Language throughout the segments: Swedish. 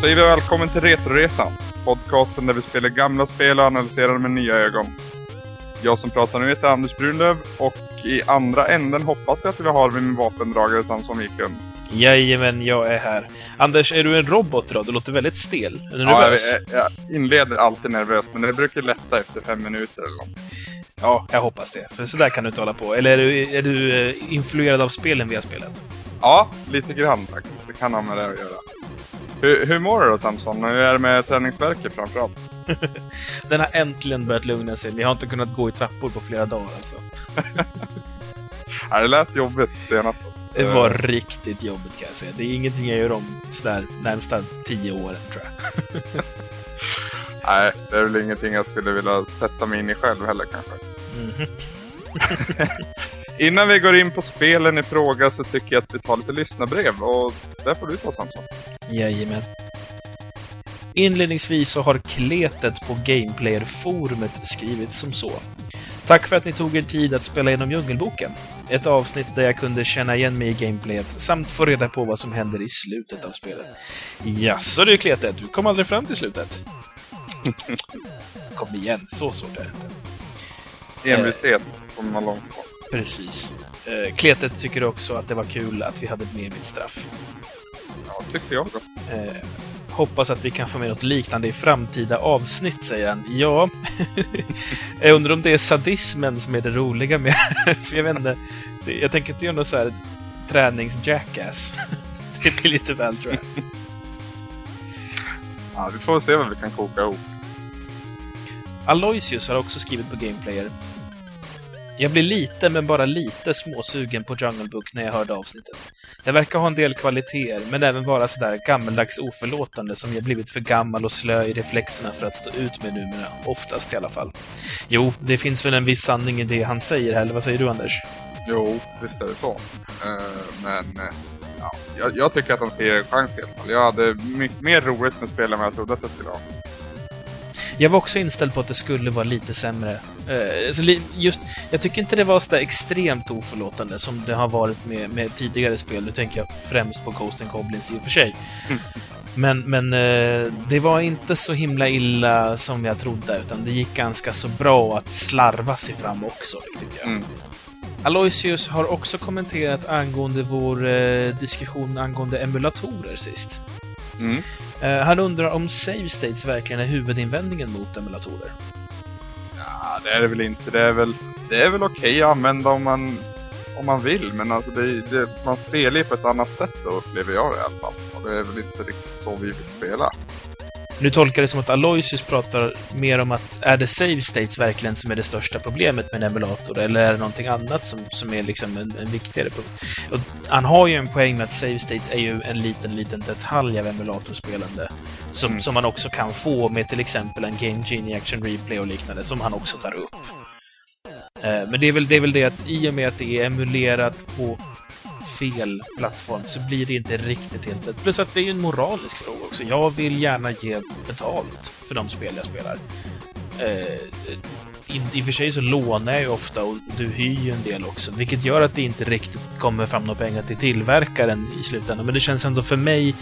säger vi välkommen till Retroresan. Podcasten där vi spelar gamla spel och analyserar dem med nya ögon. Jag som pratar nu heter Anders Brunlöv och i andra änden hoppas jag att vi har min vapendragare Samson Wiklund. Jajamän, jag är här. Anders, är du en robot idag? Du låter väldigt stel. Är du Ja, jag, nervös? jag inleder alltid nervöst, men det brukar lätta efter fem minuter eller något. Ja, jag hoppas det. För sådär kan du inte hålla på. Eller är du, är du eh, influerad av spelen vi har spelat? Ja, lite grann faktiskt. Det kan ha med det att göra. Hur, hur mår du då Samson? Hur är det med träningsverket framförallt? Den har äntligen börjat lugna sig. Vi har inte kunnat gå i trappor på flera dagar alltså. Det lät jobbigt senast. Det var riktigt jobbigt kan jag säga. Det är ingenting jag gör om sådär närmsta tio åren tror jag. Nej, det är väl ingenting jag skulle vilja sätta mig in i själv heller kanske. Mhm. Innan vi går in på spelen i fråga så tycker jag att vi tar lite lyssnarbrev och där får du ta Samson. Jajamän. Inledningsvis så har kletet på Gameplayer-forumet skrivit som så. Tack för att ni tog er tid att spela igenom Djungelboken. Ett avsnitt där jag kunde känna igen mig i gameplayet samt få reda på vad som händer i slutet av spelet. Jaså du kletet, du kom aldrig fram till slutet? kom igen, så svårt är det inte. Envishet kommer man långt på. Precis. Eh, Kletet tycker också att det var kul att vi hade med mitt straff. Ja, tyckte jag. Eh, hoppas att vi kan få med något liknande i framtida avsnitt, säger han. Ja, jag undrar om det är sadismen som är det roliga med För jag vet inte, jag tänker inte göra något så här tränings-jackass. det blir lite väl, tror jag. Ja, vi får se vad vi kan koka ihop. Aloysius har också skrivit på Gameplayer. Jag blir lite, men bara lite småsugen på Jungle Book när jag hörde avsnittet. Det verkar ha en del kvaliteter, men även vara sådär gammeldags oförlåtande som jag blivit för gammal och slö i reflexerna för att stå ut med numera. Oftast i alla fall. Jo, det finns väl en viss sanning i det han säger här, eller vad säger du Anders? Jo, visst är det så. Uh, men uh, ja, jag, jag tycker att de ska ge en chans i alla fall. Jag hade mycket mer roligt med spelen än vad jag trodde att jag skulle ha. Jag var också inställd på att det skulle vara lite sämre. Eh, så li- just, jag tycker inte det var så där extremt oförlåtande som det har varit med, med tidigare spel. Nu tänker jag främst på Ghost and Goblins i och för sig. Men, men eh, det var inte så himla illa som jag trodde, utan det gick ganska så bra att slarva sig fram också, tyckte jag. Mm. Aloysius har också kommenterat angående vår eh, diskussion angående emulatorer sist. Mm. Eh, han undrar om save states verkligen är huvudinvändningen mot emulatorer. Ja, det är det väl inte. Det är väl, det är väl okej att använda om man, om man vill. Men alltså det, det, man spelar ju på ett annat sätt då, upplever jag det i alla fall. Och det är väl inte riktigt så vi vill spela. Nu tolkar det som att Aloysius pratar mer om att är det save states verkligen som är det största problemet med en emulator, eller är det någonting annat som, som är liksom en, en viktigare punkt? Och han har ju en poäng med att save states är ju en liten, liten detalj av emulatorspelande. Som, Mm. som man också kan få med till exempel en Game Genie Action Replay och liknande, som han också tar upp. Eh, Men det är, väl, det är väl det att i och med att det är emulerat på fel plattform så blir det inte riktigt helt rätt. Plus att det är ju en moralisk fråga också. Jag vill gärna ge betalt för de spel jag spelar. Eh, i, I och för sig så lånar jag ju ofta och du hyr ju en del också, vilket gör att det inte riktigt kommer fram några pengar till tillverkaren i slutändan. Men det känns ändå för mig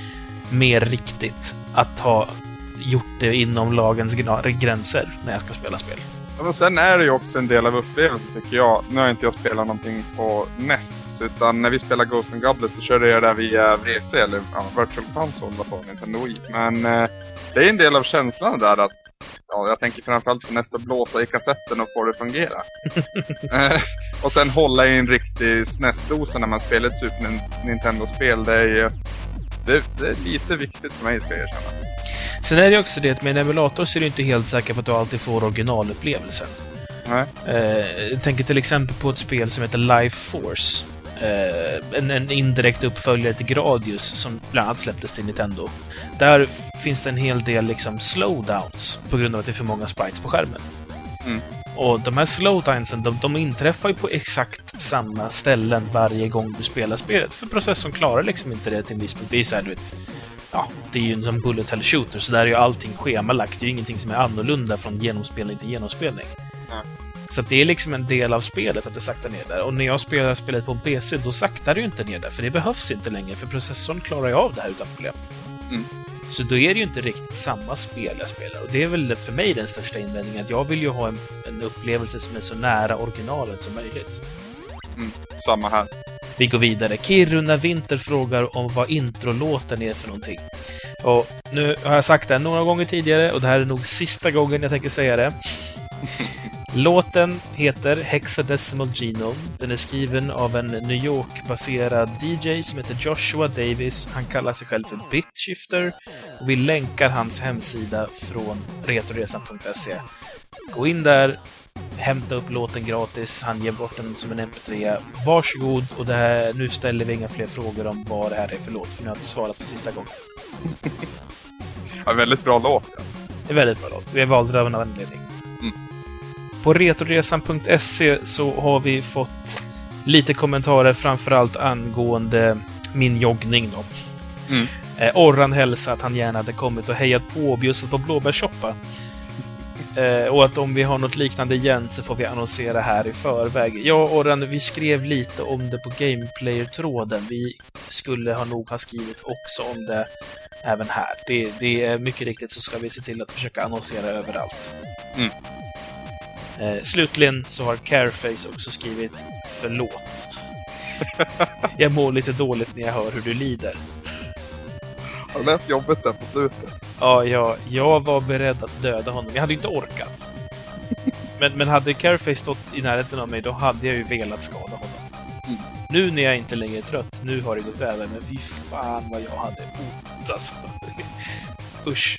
mer riktigt att ha gjort det inom lagens gränser när jag ska spela spel. Men sen är det ju också en del av upplevelsen tycker jag. Nu har inte jag spelat någonting på NES. Utan när vi spelar Ghost and Goblins så körde jag det via VC eller ja, Virtual Console på Nintendo Wii. Men eh, det är en del av känslan där att Ja, jag tänker framförallt för nästa blåsa i kassetten och få det att fungera. Eh, och sen hålla i en riktig SNES-dosa när man spelar ett Super Nin- Nintendo-spel. Det är ju det, det är lite viktigt för mig ska jag erkänna. Sen är det också det att med en emulator så är du inte helt säker på att du alltid får originalupplevelsen. Nej. Eh, jag tänker till exempel på ett spel som heter Life Force. Eh, en, en indirekt uppföljare till Gradius som bland annat släpptes till Nintendo. Där finns det en hel del liksom slowdowns på grund av att det är för många sprites på skärmen. Mm. Och de här slowdownsen, de, de inträffar ju på exakt samma ställen varje gång du spelar spelet. För processorn klarar liksom inte det till en viss punkt. Det är ju såhär, du vet... Ja, det är ju en sån bullet hell shooter, så där är ju allting schemalagt. Det är ju ingenting som är annorlunda från genomspelning till genomspelning. Så att det är liksom en del av spelet att det saktar ner där. Och när jag spelar spelet på en PC, då saktar det ju inte ner där, för det behövs inte längre, för processorn klarar ju av det här utan problem. Mm. Så då är det ju inte riktigt samma spel jag spelar. Och det är väl för mig den största invändningen, att jag vill ju ha en, en upplevelse som är så nära originalet som möjligt. Mm, samma här. Vi går vidare. Kiruna Vinter frågar om vad introlåten är för någonting. Och nu har jag sagt det några gånger tidigare och det här är nog sista gången jag tänker säga det. Låten heter Hexadecimal Genome. Den är skriven av en New York-baserad DJ som heter Joshua Davis. Han kallar sig själv för Bitshifter. Och vi länkar hans hemsida från retoresan.se. Gå in där, hämta upp låten gratis. Han ger bort den som en MP3. Varsågod! Och det här, nu ställer vi inga fler frågor om vad det här är för låt, för nu har jag inte svarat för sista gången. Ja, väldigt bra låt. Ja. Det är väldigt bra låt. Vi valt den av en anledning. Mm. På retroresan.se så har vi fått lite kommentarer framförallt angående min joggning då. Mm. Eh, Orran hälsar att han gärna hade kommit och hejat på och bjussat på blåbärssoppa. Eh, och att om vi har något liknande igen så får vi annonsera här i förväg. Jag och Orran, vi skrev lite om det på Gameplayer-tråden. Vi skulle ha nog ha skrivit också om det även här. Det, det är mycket riktigt så ska vi se till att försöka annonsera överallt. Mm. Eh, slutligen så har Careface också skrivit Förlåt. jag mår lite dåligt när jag hör hur du lider. Det lät jobbigt där på slutet. Ja, jag, jag var beredd att döda honom. Jag hade inte orkat. Men, men hade Careface stått i närheten av mig, då hade jag ju velat skada honom. Mm. Nu när jag inte längre är trött, nu har det gått över, men fy fan vad jag hade ont alltså. Usch.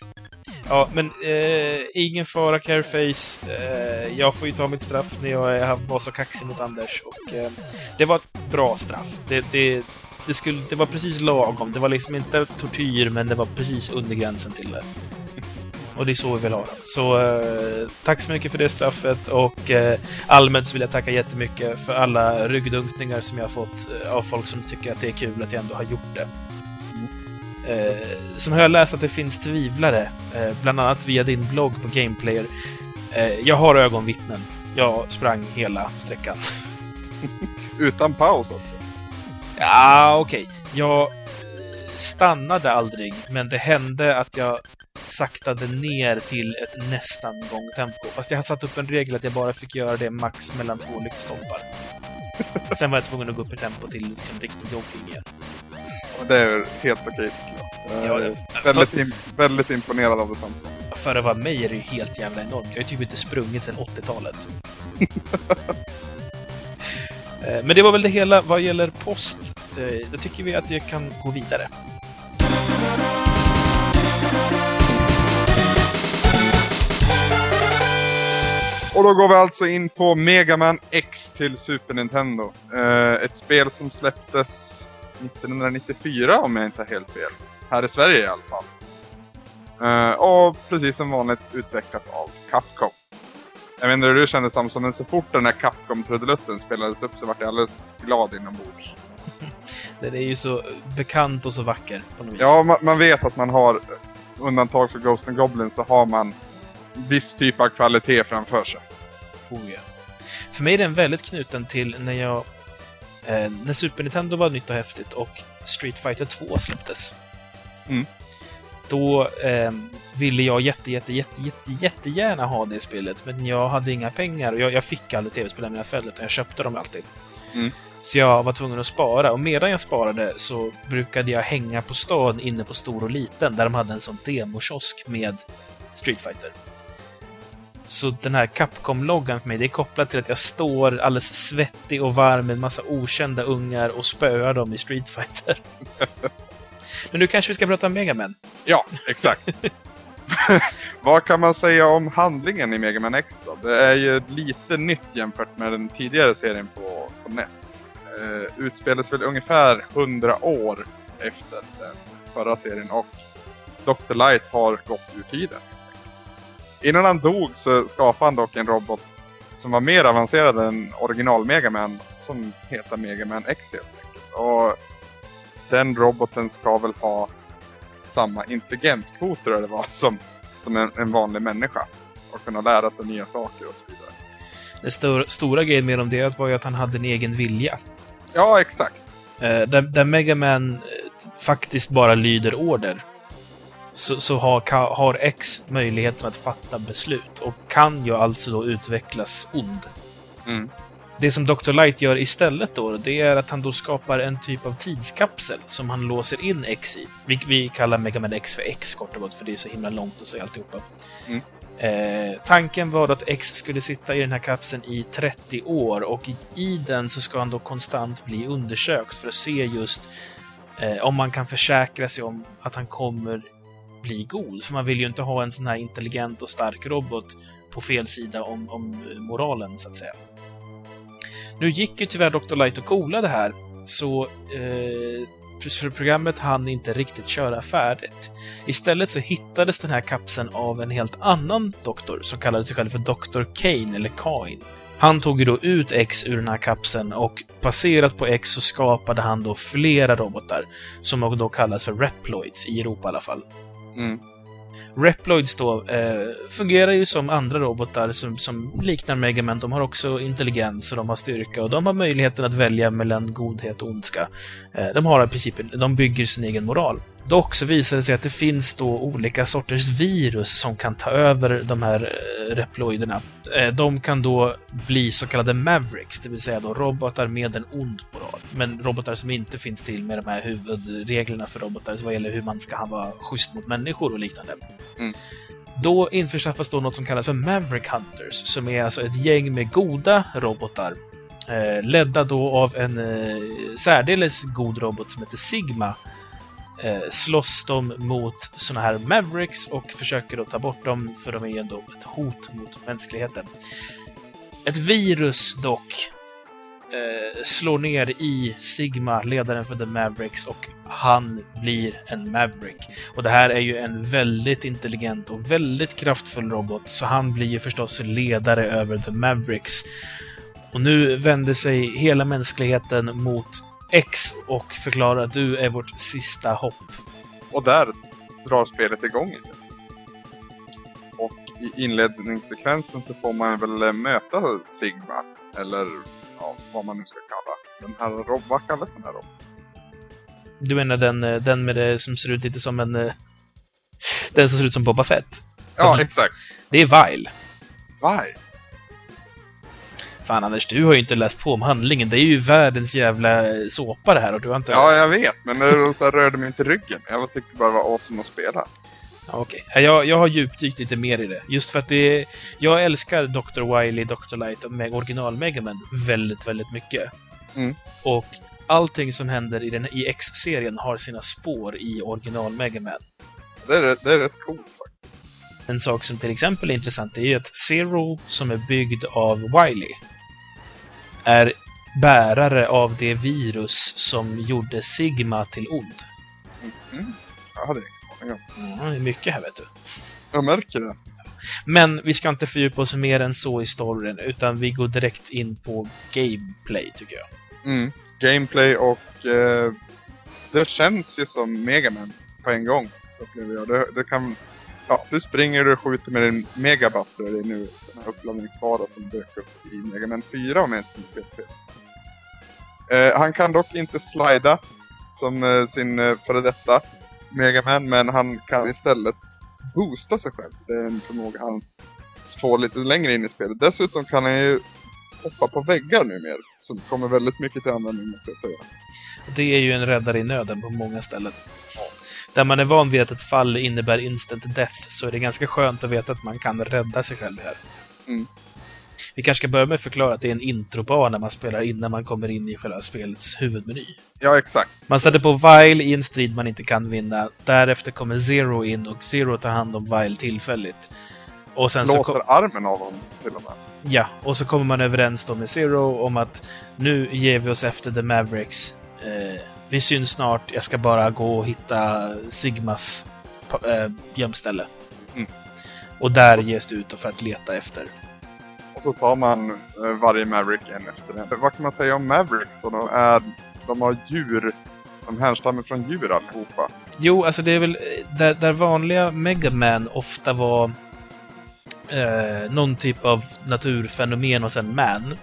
Ja, men eh, ingen fara Careface. Eh, jag får ju ta mitt straff när jag var så kaxig mot Anders. Och eh, det var ett bra straff. Det, det, det, skulle, det var precis lagom. Det var liksom inte tortyr, men det var precis under gränsen till det. Och det är så vi vill ha det. Så eh, tack så mycket för det straffet och eh, allmänt så vill jag tacka jättemycket för alla ryggdunkningar som jag har fått eh, av folk som tycker att det är kul att jag ändå har gjort det. Eh, sen har jag läst att det finns tvivlare, eh, bland annat via din blogg på Gameplayer. Eh, jag har ögonvittnen. Jag sprang hela sträckan. Utan paus alltså. Ja, okej. Jag stannade aldrig, men det hände att jag saktade ner till ett nästan gångtempo. Fast jag hade satt upp en regel att jag bara fick göra det max mellan två lyktstolpar. Sen var jag tvungen att gå upp i tempo till liksom riktig jogging igen. Det är helt okej jag. Är väldigt, im- väldigt imponerad av det Samson. För att vara mig är det ju helt jävla enormt. Jag har ju typ inte sprungit sedan 80-talet. Eh, men det var väl det hela vad gäller post. Eh, då tycker vi att vi kan gå vidare. Och då går vi alltså in på Mega Man X till Super Nintendo. Eh, ett spel som släpptes 1994 om jag inte har helt fel. Här i Sverige i alla fall. Och precis som vanligt utvecklat av Capcom. Jag vet inte hur du kände Samson, men så fort den här Capcom-trudelutten spelades upp så vart jag alldeles glad inombords. Den är ju så bekant och så vacker på något vis. Ja, man, man vet att man har undantag för Ghost and Goblin så har man viss typ av kvalitet framför sig. Oh, ja. För mig är den väldigt knuten till när jag... Eh, när Super Nintendo var nytt och häftigt och Street Fighter 2 släpptes. Mm. Då eh, ville jag jätte, jätte, jätte, jätte, jättegärna ha det spelet, men jag hade inga pengar och jag, jag fick aldrig tv-spel i mina föräldrar, utan jag köpte dem alltid. Mm. Så jag var tvungen att spara, och medan jag sparade så brukade jag hänga på stan inne på Stor och Liten, där de hade en sån demokiosk med Street Fighter. Så den här Capcom-loggan för mig, det är kopplat till att jag står alldeles svettig och varm med en massa okända ungar och spöar dem i Street Fighter. Men nu kanske vi ska prata om Mega Man. Ja, exakt. Vad kan man säga om handlingen i Mega Man X då? Det är ju lite nytt jämfört med den tidigare serien på, på NES. Uh, utspelas väl ungefär 100 år efter den förra serien och Dr. Light har gått ur tiden. Innan han dog så skapade han dock en robot som var mer avancerad än original Mega Man som heter Mega Man X helt enkelt. Och den roboten ska väl ha samma intelligenskvot tror jag det var som, som en, en vanlig människa. Och kunna lära sig nya saker och så vidare. Den stor, stora grejen med dem det var ju att han hade en egen vilja. Ja, exakt. Eh, där, där Mega Man eh, faktiskt bara lyder order. så, så har, ka- har X möjligheten att fatta beslut och kan ju alltså då utvecklas ond. Mm. Det som Dr. Light gör istället då, det är att han då skapar en typ av tidskapsel som han låser in X i. Vi, vi kallar Mega Man X för X kort och gott, för det är så himla långt att säga alltihopa. Mm. Eh, tanken var att X skulle sitta i den här kapseln i 30 år och i, i den så ska han då konstant bli undersökt för att se just eh, om man kan försäkra sig om att han kommer bli god. För man vill ju inte ha en sån här intelligent och stark robot på fel sida om, om moralen, så att säga. Nu gick ju tyvärr Dr. Light och coola det här, så eh, programmet hann inte riktigt köra färdigt. Istället så hittades den här kapseln av en helt annan doktor som kallade sig själv för Dr. Kane, eller Kain. Han tog ju då ut X ur den här kapseln och baserat på X så skapade han då flera robotar som då kallas för Reploids, i Europa i alla fall. Mm. Reploids då eh, fungerar ju som andra robotar som, som liknar Megaman. De har också intelligens och de har styrka och de har möjligheten att välja mellan godhet och ondska. Eh, de har i princip, de bygger sin egen moral. Dock så visar det sig att det finns då olika sorters virus som kan ta över de här eh, reploiderna. Eh, de kan då bli så kallade Mavericks, det vill säga då robotar med en ond moral. Men robotar som inte finns till med de här huvudreglerna för robotar vad gäller hur man ska vara schysst mot människor och liknande. Mm. Då införskaffas då något som kallas för Maverick Hunters, som är alltså ett gäng med goda robotar. Eh, ledda då av en eh, särdeles god robot som heter Sigma. Eh, slåss de mot såna här Mavericks och försöker då ta bort dem, för de är ju ändå ett hot mot mänskligheten. Ett virus dock eh, slår ner i Sigma, ledaren för The Mavericks, och han blir en Maverick. Och det här är ju en väldigt intelligent och väldigt kraftfull robot, så han blir ju förstås ledare över The Mavericks. Och nu vänder sig hela mänskligheten mot X och förklarar att du är vårt sista hopp. Och där drar spelet igång. igen. Och i inledningssekvensen så får man väl eh, möta Sigma. Eller ja, vad man nu ska kalla den här Rob. Vad kallas den här Rob? Du menar den, eh, den med det som ser ut lite som en... eh, Den som ser ut som Boba Fett? Ja, Fast- exakt. Det är Vile. Why? Fan Anders, du har ju inte läst på om handlingen. Det är ju världens jävla såpa det här och du har inte... Ja, jag vet. Men det så rörde mig inte ryggen. Jag tyckte bara det var awesome att spela. Okej. Ja, Jag, jag har djupdykt lite mer i det. Just för att det är, Jag älskar Dr. Wily, Dr. Light och Meg- original Mega Man väldigt, väldigt mycket. Mm. Och allting som händer i, den, i X-serien har sina spår i original Mega Man. Det är, det är rätt coolt faktiskt. En sak som till exempel är intressant är ju att Zero, som är byggd av Wily, är bärare av det virus som gjorde Sigma till ond. Mm. Jag hade ingen aning om. Mm, det är mycket här, vet du. Jag märker det. Men vi ska inte fördjupa oss mer än så i storyn, utan vi går direkt in på gameplay, tycker jag. Mm. Gameplay och eh, det känns ju som Mega Man på en gång. Upplever jag. Det, det kan, ja, du springer och skjuter med din Megabuster. Det är nu den här uppladdningsbara som dök upp i Mega Man 4 om jag inte minns helt fel. Eh, han kan dock inte slida som eh, sin eh, före detta Mega Man, men han kan istället boosta sig själv. Det är en förmåga han får lite längre in i spelet. Dessutom kan han ju hoppa på väggar numera. Som kommer väldigt mycket till användning måste jag säga. Det är ju en räddare i nöden på många ställen. Där man är van vid att ett fall innebär instant death, så är det ganska skönt att veta att man kan rädda sig själv här. Mm. Vi kanske ska börja med att förklara att det är en introbana man spelar innan man kommer in i själva spelets huvudmeny. Ja, exakt. Man sätter på Vile i en strid man inte kan vinna. Därefter kommer Zero in och Zero tar hand om Vile tillfälligt. Och sen så... Blåser ko- armen av honom till och med. Ja, och så kommer man överens då med Zero om att nu ger vi oss efter The Mavericks. Eh, vi syns snart, jag ska bara gå och hitta Sigmas eh, gömställe. Mm. Och där ges du ut för att leta efter. Och så tar man eh, varje Maverick en efter en. Vad kan man säga om Mavericks då? De, är, de har djur. De härstammar från djur allihopa. Jo, alltså det är väl eh, där, där vanliga Mega Man ofta var eh, någon typ av naturfenomen och sen man.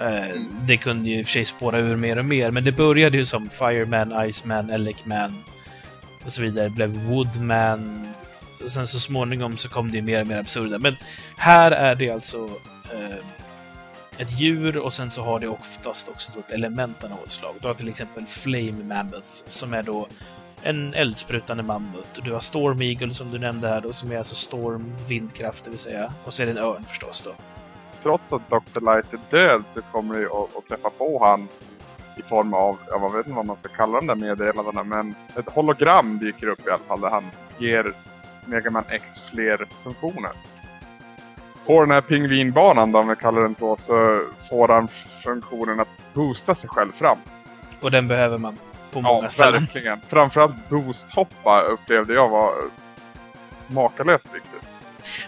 Eh, det kunde ju i och för sig spåra ur mer och mer, men det började ju som Fireman, Iceman, Elecman. och så vidare Det blev Woodman. Och sen så småningom så kom det ju mer och mer absurda. Men här är det alltså eh, ett djur och sen så har det oftast också då ett element av något slag. Du har till exempel Flame Mammoth som är då en eldsprutande mammut. Du har Storm Eagle som du nämnde här då, som är alltså storm, vindkraft det vill säga. Och så är det en örn förstås då. Trots att Dr. Light är död så kommer du att, att träffa på han i form av, jag vet inte vad man ska kalla de där meddelandena, men ett hologram dyker upp i alla fall där han ger Megaman X fler funktioner. På den här pingvinbanan då, om vi kallar den så, så får han funktionen att boosta sig själv fram. Och den behöver man på många ja, ställen. verkligen. Framförallt boost-hoppa upplevde jag var makalöst viktigt.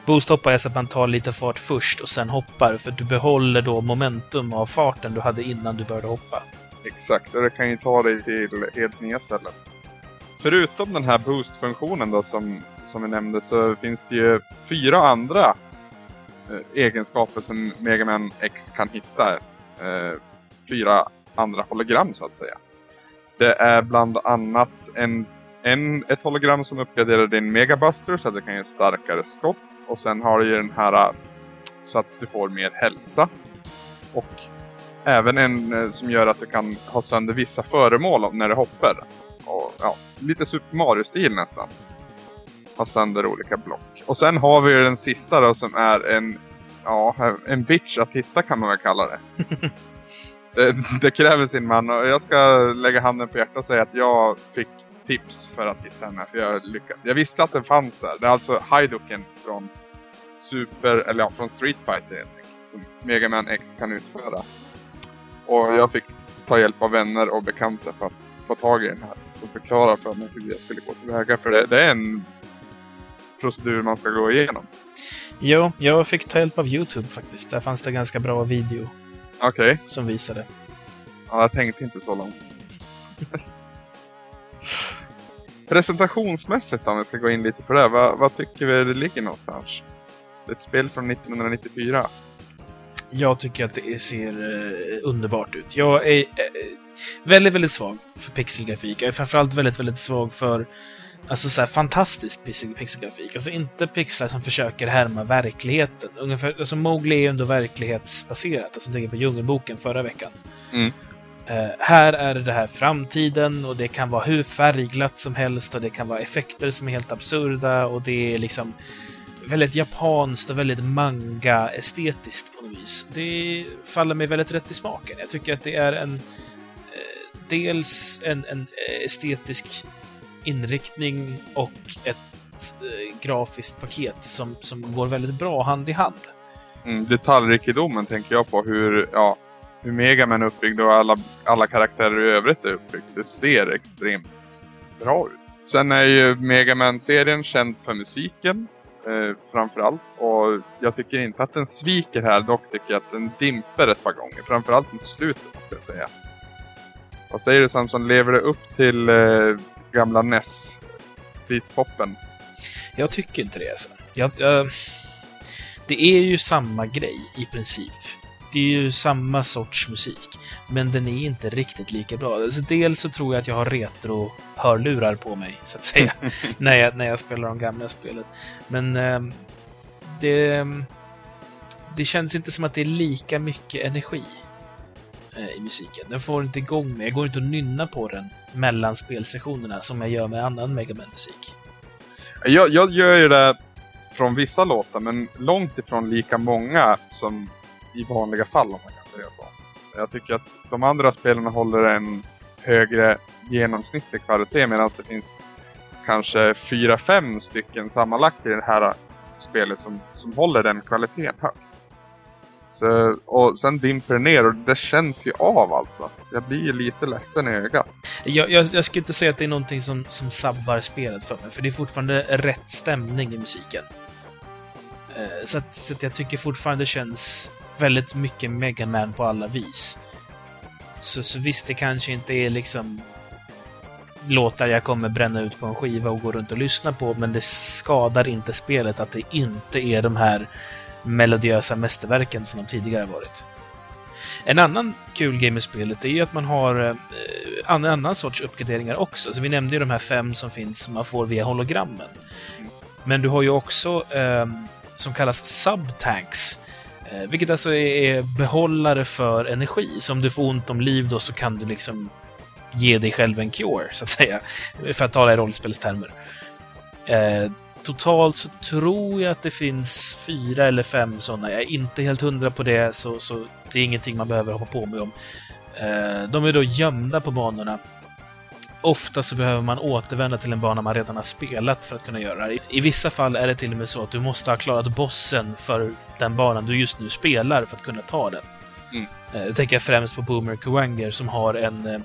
Boosthoppa är så att man tar lite fart först och sen hoppar, för du behåller då momentum av farten du hade innan du började hoppa. Exakt, och det kan ju ta dig till helt nya ställen. Förutom den här boost-funktionen då som, som vi nämnde så finns det ju fyra andra eh, egenskaper som Mega Man X kan hitta. Eh, fyra andra hologram så att säga. Det är bland annat en, en, ett hologram som uppgraderar din Megabuster så att du kan ge starkare skott. Och sen har du ju den här så att du får mer hälsa. Och även en eh, som gör att du kan ha sönder vissa föremål när du hoppar. Och, ja, lite Super Mario-stil nästan. Ha sönder olika block. Och sen har vi den sista då som är en, ja, en bitch att hitta kan man väl kalla det. det, det kräver sin man och jag ska lägga handen på hjärtat och säga att jag fick tips för att hitta henne. För jag lyckades. Jag visste att den fanns där. Det är alltså Haidoken från Super, eller ja, från Street Fighter helt enkelt. Som Mega Man X kan utföra. Och jag fick ta hjälp av vänner och bekanta för att få tag i den här. Som förklarar för mig hur jag skulle gå tillväga. För det, det är en procedur man ska gå igenom. Jo, jag fick ta hjälp av Youtube faktiskt. Där fanns det ganska bra video. Okej. Okay. Som visade. Ja, jag tänkte inte så långt. Presentationsmässigt om vi ska gå in lite på det. Vad, vad tycker vi det ligger någonstans? Ett spel från 1994. Jag tycker att det ser uh, underbart ut. Jag är uh, väldigt, väldigt svag för pixelgrafik. Jag är framförallt väldigt, väldigt svag för Alltså så här, fantastisk pixel, pixelgrafik. Alltså inte pixlar som försöker härma verkligheten. Ungefär, alltså Mowgli är ju ändå verklighetsbaserat. Alltså tänker på Djungelboken förra veckan. Mm. Uh, här är det här framtiden och det kan vara hur färgglatt som helst och det kan vara effekter som är helt absurda och det är liksom väldigt japanskt och väldigt manga-estetiskt på något vis. Det faller mig väldigt rätt i smaken. Jag tycker att det är en eh, dels en, en estetisk inriktning och ett eh, grafiskt paket som, som går väldigt bra hand i hand. Mm, detaljrikedomen tänker jag på hur, ja, hur Megaman är uppbyggd och alla, alla karaktärer i övrigt är uppbyggd. Det ser extremt bra ut. Sen är ju Megaman-serien känd för musiken eh, framförallt. Och jag tycker inte att den sviker här, dock tycker jag att den dimper ett par gånger. Framförallt mot slutet måste jag säga. Vad säger du Samson, lever det upp till eh, gamla NES Beatpoppen? Jag tycker inte det alltså. Jag, jag, det är ju samma grej i princip. Det är ju samma sorts musik. Men den är inte riktigt lika bra. Alltså, dels så tror jag att jag har retro-hörlurar på mig, så att säga, när, jag, när jag spelar de gamla spelet. Men eh, det, det känns inte som att det är lika mycket energi eh, i musiken. Den får inte igång mig. Jag går inte att nynna på den mellan spelsessionerna som jag gör med annan Mega musik jag, jag gör ju det från vissa låtar, men långt ifrån lika många som i vanliga fall om man kan säga så. Jag tycker att de andra spelarna håller en högre genomsnittlig kvalitet medan det finns kanske fyra fem stycken sammanlagt i det här spelet som, som håller den kvaliteten högt. Så, och sen dimper det ner och det känns ju av alltså. Jag blir ju lite ledsen i ögat. Jag, jag, jag skulle inte säga att det är någonting som, som sabbar spelet för mig, för det är fortfarande rätt stämning i musiken. Eh, så, att, så att jag tycker fortfarande det känns väldigt mycket Mega Man på alla vis. Så, så visst, det kanske inte är liksom låtar jag kommer bränna ut på en skiva och gå runt och lyssna på, men det skadar inte spelet att det inte är de här melodiösa mästerverken som de tidigare varit. En annan kul grej med spelet är ju att man har eh, en annan sorts uppgraderingar också. Så vi nämnde ju de här fem som finns som man får via hologrammen. Men du har ju också eh, som kallas subtanks. Eh, vilket alltså är behållare för energi. Så om du får ont om liv då så kan du liksom ge dig själv en cure, så att säga. För att tala i rollspelstermer. Eh, totalt så tror jag att det finns fyra eller fem sådana. Jag är inte helt hundra på det, så, så det är ingenting man behöver hoppa på med om. Eh, de är då gömda på banorna. Ofta så behöver man återvända till en bana man redan har spelat för att kunna göra det. I vissa fall är det till och med så att du måste ha klarat bossen för den banan du just nu spelar för att kunna ta den. Mm. Eh, Jag tänker främst på Boomer Kuwanger som har en eh,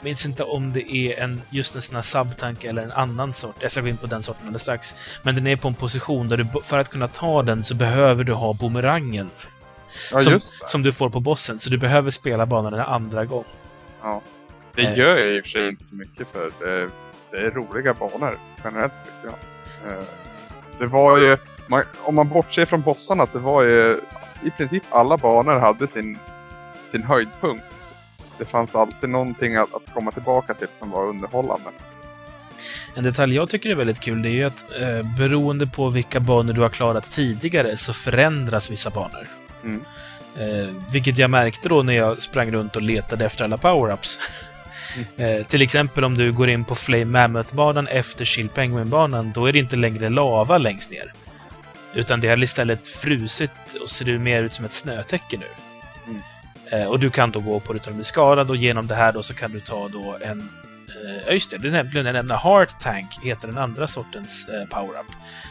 minns inte om det är en, just en sån här subtank eller en annan sort. Jag ska gå in på den sorten alldeles strax. Men den är på en position där du, för att kunna ta den så behöver du ha boomerangen. Ja, som, som du får på bossen. Så du behöver spela banan en andra gång. Ja. Det gör jag i och för sig inte så mycket för det, det är roliga banor generellt tycker jag. Eh, Det var ju, man, om man bortser från bossarna så var ju i princip alla banor hade sin, sin höjdpunkt. Det fanns alltid någonting att, att komma tillbaka till som var underhållande. En detalj jag tycker är väldigt kul det är ju att eh, beroende på vilka banor du har klarat tidigare så förändras vissa banor. Mm. Eh, vilket jag märkte då när jag sprang runt och letade efter alla power-ups. Eh, till exempel om du går in på Flame Mammoth-banan efter Chill Penguin-banan, då är det inte längre lava längst ner. Utan det har istället frusit och ser mer ut som ett snötäcke nu. Mm. Eh, och du kan då gå på det utan att bli skadad och genom det här då så kan du ta då en Eh, Ja, just det. Nämnde jag nämna Heart Tank, heter den andra sortens eh, power-up.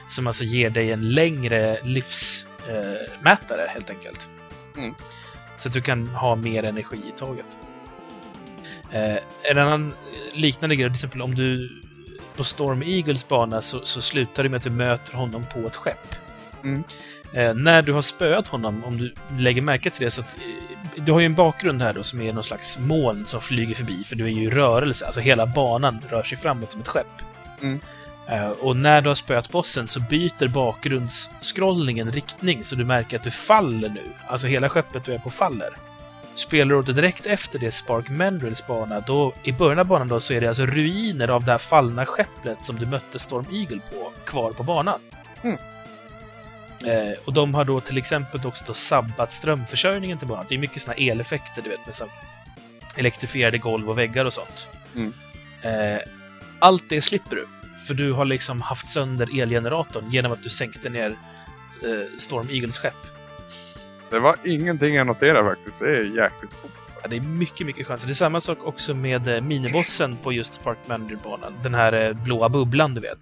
Som alltså ger dig en längre livsmätare, eh, helt enkelt. Mm. Så att du kan ha mer energi i taget. Eh, en annan liknande grej, till exempel om du på Storm Eagles bana så, så slutar det med att du möter honom på ett skepp. Mm. Eh, när du har spöat honom, om du lägger märke till det, så att eh, du har ju en bakgrund här då som är någon slags moln som flyger förbi, för du är ju i rörelse. Alltså hela banan rör sig framåt som ett skepp. Mm. Eh, och när du har spöat bossen så byter bakgrundsskrollningen riktning, så du märker att du faller nu. Alltså hela skeppet du är på faller. Spelar du direkt efter det Spark Mandrills bana, då i början av banan då så är det alltså ruiner av det här fallna skeppet som du mötte Storm Eagle på, kvar på banan. Mm. Eh, och de har då till exempel också då sabbat strömförsörjningen till banan. Det är mycket såna eleffekter, du vet, med så elektrifierade golv och väggar och sånt. Mm. Eh, allt det slipper du, för du har liksom haft sönder elgeneratorn genom att du sänkte ner eh, Storm Eagles skepp. Det var ingenting jag noterade faktiskt. Det är jäkligt coolt. Ja, det är mycket, mycket skönt. Det är samma sak också med eh, minibossen på just Spark Manager-banan. Den här eh, blåa bubblan, du vet.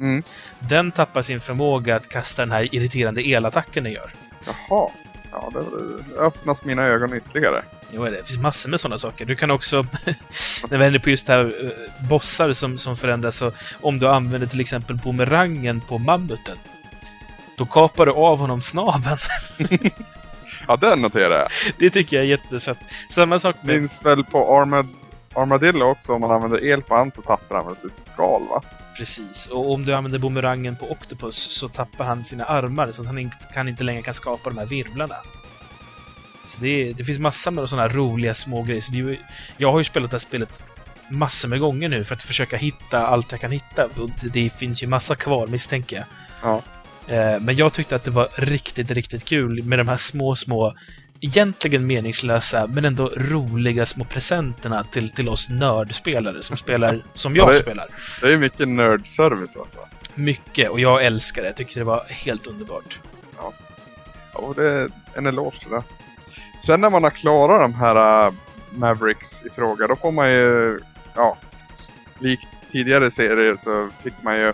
Mm. Den tappar sin förmåga att kasta den här irriterande elattacken den gör. Jaha. Ja, det, det öppnas mina ögon ytterligare. Jo, det finns massor med sådana saker. Du kan också, när vi inne på just det här, eh, bossar som, som förändras, så om du använder till exempel bumerangen på mammuten, då kapar du av honom snabeln. Ja, den noterar jag. Det tycker jag är jättesött. Samma sak med... Finns väl på Armad, Armadillo också. Om man använder el på han så tappar han väl sitt skal va? Precis. Och om du använder bumerangen på Octopus så tappar han sina armar så att han inte, kan inte längre kan skapa de här virvlarna. Så det, det finns massor med sådana här roliga små grejer. Så ju, jag har ju spelat det här spelet massor med gånger nu för att försöka hitta allt jag kan hitta. Och det, det finns ju massa kvar misstänker jag. Ja. Eh, Men jag tyckte att det var riktigt, riktigt kul med de här små, små egentligen meningslösa men ändå roliga små presenterna till, till oss nördspelare som spelar som jag Ja, det- spelar. Det är mycket nördservice alltså. Mycket, och jag älskar det. Jag tycker det var helt underbart. Ja, och det är en eloge till det. Sen när man har klarat de här äh, Mavericks i fråga, då får man ju, ja, likt tidigare serier så fick man ju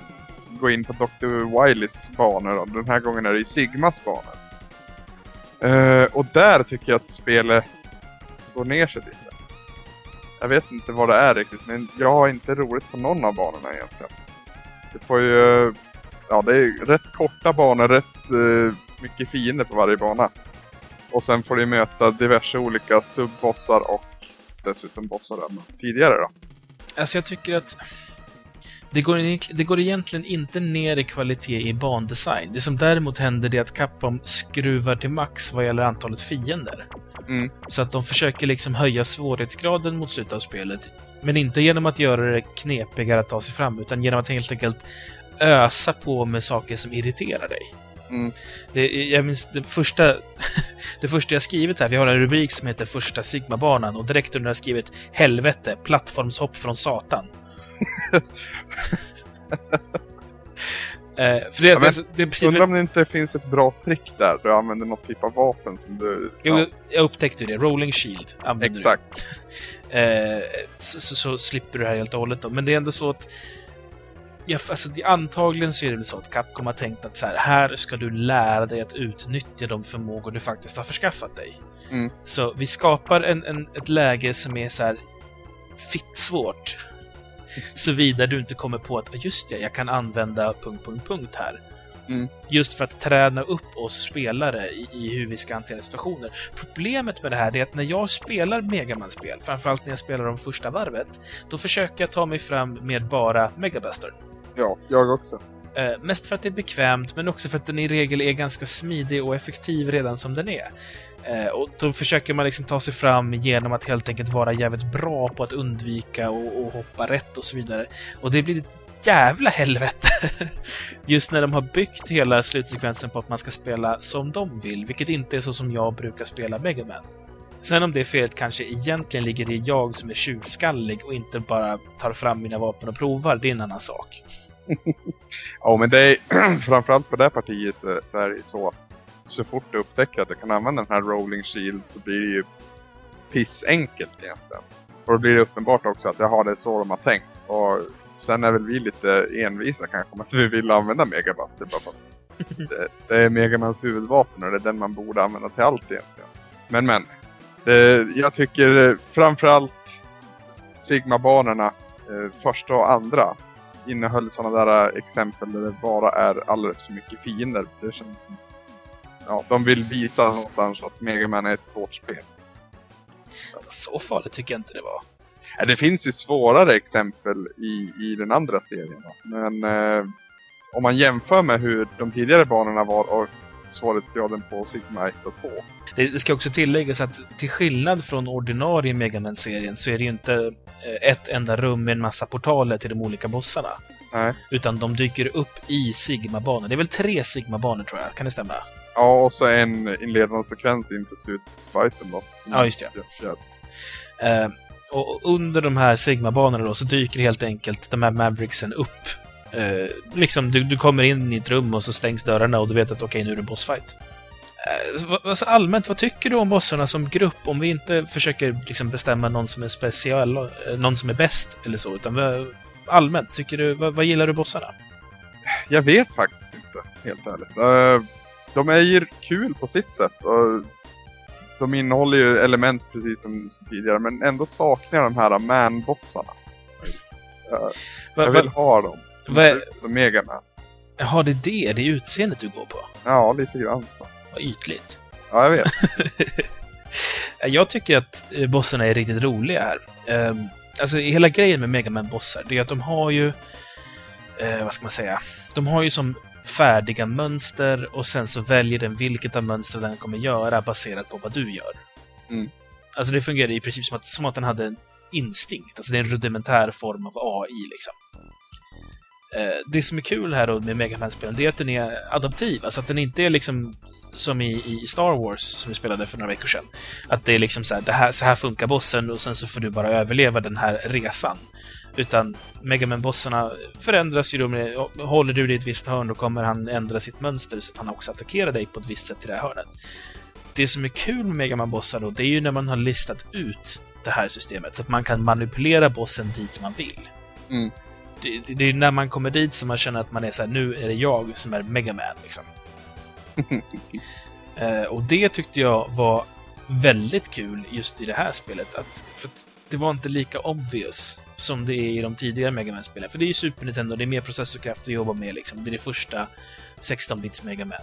gå in på Dr. Wileys banor. Den här gången är det ju Sigmas banor. Uh, och där tycker jag att spelet går ner sig lite. Jag vet inte vad det är riktigt, men jag har inte roligt på någon av banorna egentligen. Du får ju, ja det är rätt korta banor, rätt uh, mycket fiender på varje bana. Och sen får du möta diverse olika subbossar och dessutom bossar redan tidigare då. Alltså jag tycker att det går, det går egentligen inte ner i kvalitet i bandesign. Det som däremot händer är att Capcom skruvar till max vad gäller antalet fiender. Mm. Så att de försöker liksom höja svårighetsgraden mot slutet av spelet. Men inte genom att göra det knepigare att ta sig fram, utan genom att helt enkelt ösa på med saker som irriterar dig. Mm. Det, jag minns det första, det första jag skrivit här, vi har en rubrik som heter Första Sigma-banan och direkt under har jag skrivit Helvete, plattformshopp från Satan. eh, för det, Ja, men alltså, det precis Undrar om det inte finns ett bra trick där. Du använder något typ av vapen som du... Jo, jag upptäckte ju det. Rolling Shield använder du. Exakt. Eh, så, så, så slipper du det här helt och hållet då. Men det är ändå så att Ja, alltså, det, antagligen så är det väl så att Capcom har tänkt att så här, här ska du lära dig att utnyttja de förmågor du faktiskt har förskaffat dig. Mm. Så vi skapar en, en, ett läge som är så här fitt svårt. Såvida du inte kommer på att just det, jag kan använda punkt, punkt, punkt här. Mm. Just för att träna upp oss spelare i, i hur vi ska hantera situationer. Problemet med det här är att när jag spelar Megaman-spel, framförallt när jag spelar de första varvet, då försöker jag ta mig fram med bara Megabuster. Ja, jag också. Eh, mest för att det är bekvämt, men också för att den i regel är ganska smidig och effektiv redan som den är. Eh, och då försöker man liksom ta sig fram genom att helt enkelt vara jävligt bra på att undvika och, och hoppa rätt och så vidare. Och det blir ett jävla helvete! Just när de har byggt hela slutsekvensen på att man ska spela som de vill, vilket inte är så som jag brukar spela Mega Man. Sen om det felet kanske egentligen ligger i jag som är tjuvskallig och inte bara tar fram mina vapen och provar, det är en annan sak. Ja, men det är framförallt på det här partiet så, så är det ju så att så fort du upptäcker att du kan använda den här rolling shield så blir det ju pissenkelt egentligen. Och då blir det uppenbart också att jaha, det är så de har tänkt. Och sen är väl vi lite envisa kanske om att vi vill använda Megabuster bara för det, det är Megamans huvudvapen och det är den man borde använda till allt egentligen. Men men. Det, jag tycker framförallt Sigma-banorna, eh, första och andra, innehöll sådana där eh, exempel där det bara är alldeles för mycket fiender. Det känns som... Ja, de vill visa någonstans att Mega Man är ett svårt spel. Så farligt tycker jag inte det var. Ja, Det finns ju svårare exempel i, i den andra serien. då. Men eh, om man jämför med hur de tidigare banorna var och svårighetsgraden på Sigma 1 och 2. Det det ska också tilläggas att till skillnad från ordinarie Mega Man-serien så är det ju inte eh, ett enda rum med en massa portaler till de olika bossarna. Nej. Utan de dyker upp i Sigma-banor. Det är väl tre Sigma-banor tror jag, kan det stämma? Ja, och så en inledande sekvens inför slutfighten då. Ja, just det. jag kör. Eh, och under de här Sigma-banorna då så dyker helt enkelt de här Mavericksen upp. Eh, liksom, du, du kommer in i ett rum och så stängs dörrarna och du vet att okej, nu är det bossfight. Vad- alltså allmänt, vad tycker du om bossarna som grupp? Om vi inte försöker liksom bestämma någon som är speciell, någon som är bäst eller så, utan allmänt, tycker du, vad, vad gillar du bossarna? Jag vet faktiskt inte, helt ärligt. De är ju kul på sitt sätt. Och de innehåller ju element precis som, som tidigare, men ändå saknar jag de här man-bossarna. Va, jag va, vill ha dem. Som, ut som Mega Man. Jaha, det är det, det är utseendet du går på? Ja, lite grann så. Vad ytligt. Ja, jag vet. Jag tycker att eh, bossarna är riktigt roliga här. Ehm, alltså hela grejen med Mega man bossar det är att de har ju... Eh, vad ska man säga? De har ju som färdiga mönster och sen så väljer den vilket av mönstren den kommer göra baserat på vad du gör. Mm. Alltså det fungerar i princip som att, som att den hade en instinkt. Alltså det är en rudimentär form av AI liksom. Eh, det som är kul här då med Mega man spelen det är att den är adaptiv. Alltså att den inte är liksom som i, i Star Wars som vi spelade för några veckor sedan. Att det är liksom så här, här, så här funkar bossen och sen så får du bara överleva den här resan. Utan Megaman-bossarna förändras ju då med, håller du dig i ett visst hörn då kommer han ändra sitt mönster så att han också attackerar dig på ett visst sätt i det här hörnet. Det som är kul med Megaman-bossar då, det är ju när man har listat ut det här systemet så att man kan manipulera bossen dit man vill. Mm. Det, det, det är när man kommer dit som man känner att man är så här, nu är det jag som är Megaman liksom. Eh, och det tyckte jag var väldigt kul just i det här spelet. Att, för att det var inte lika obvious som det är i de tidigare Mega Man-spelen. För det är ju Super Nintendo, det är mer processorkraft att jobba med liksom. Det är det första 16-bits Mega Man.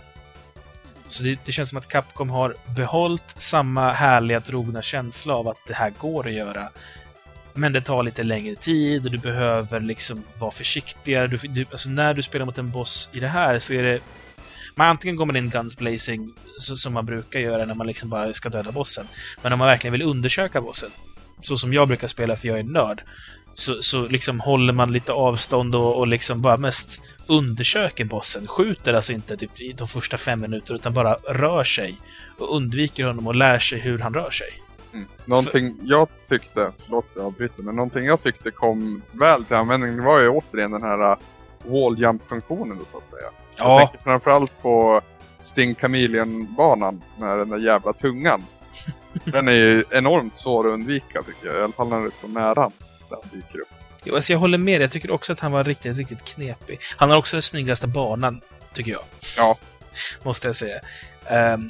Så det, det känns som att Capcom har behållit samma härliga, trogna känsla av att det här går att göra. Men det tar lite längre tid och du behöver liksom vara försiktigare. Du, du, alltså när du spelar mot en boss i det här så är det Man, antingen går man in guns blazing, så, som man brukar göra när man liksom bara ska döda bossen. Men om man verkligen vill undersöka bossen, så som jag brukar spela för jag är nörd, så, så liksom håller man lite avstånd och, och liksom bara mest undersöker bossen. Skjuter alltså inte typ i de första fem minuterna, utan bara rör sig och undviker honom och lär sig hur han rör sig. Mm. Någonting För... jag tyckte, förlåt jag avbryter, men någonting jag tyckte kom väl till användning det var ju återigen den här uh, wall jump-funktionen så att säga. Ja. Jag tänker framförallt på Sting Chameleon-banan med den där jävla tungan. den är ju enormt svår att undvika tycker jag, i alla fall när är så nära den dyker upp. Jo, alltså jag håller med Jag tycker också att han var riktigt, riktigt knepig. Han har också den snyggaste banan, tycker jag. Ja. Måste jag säga. Um,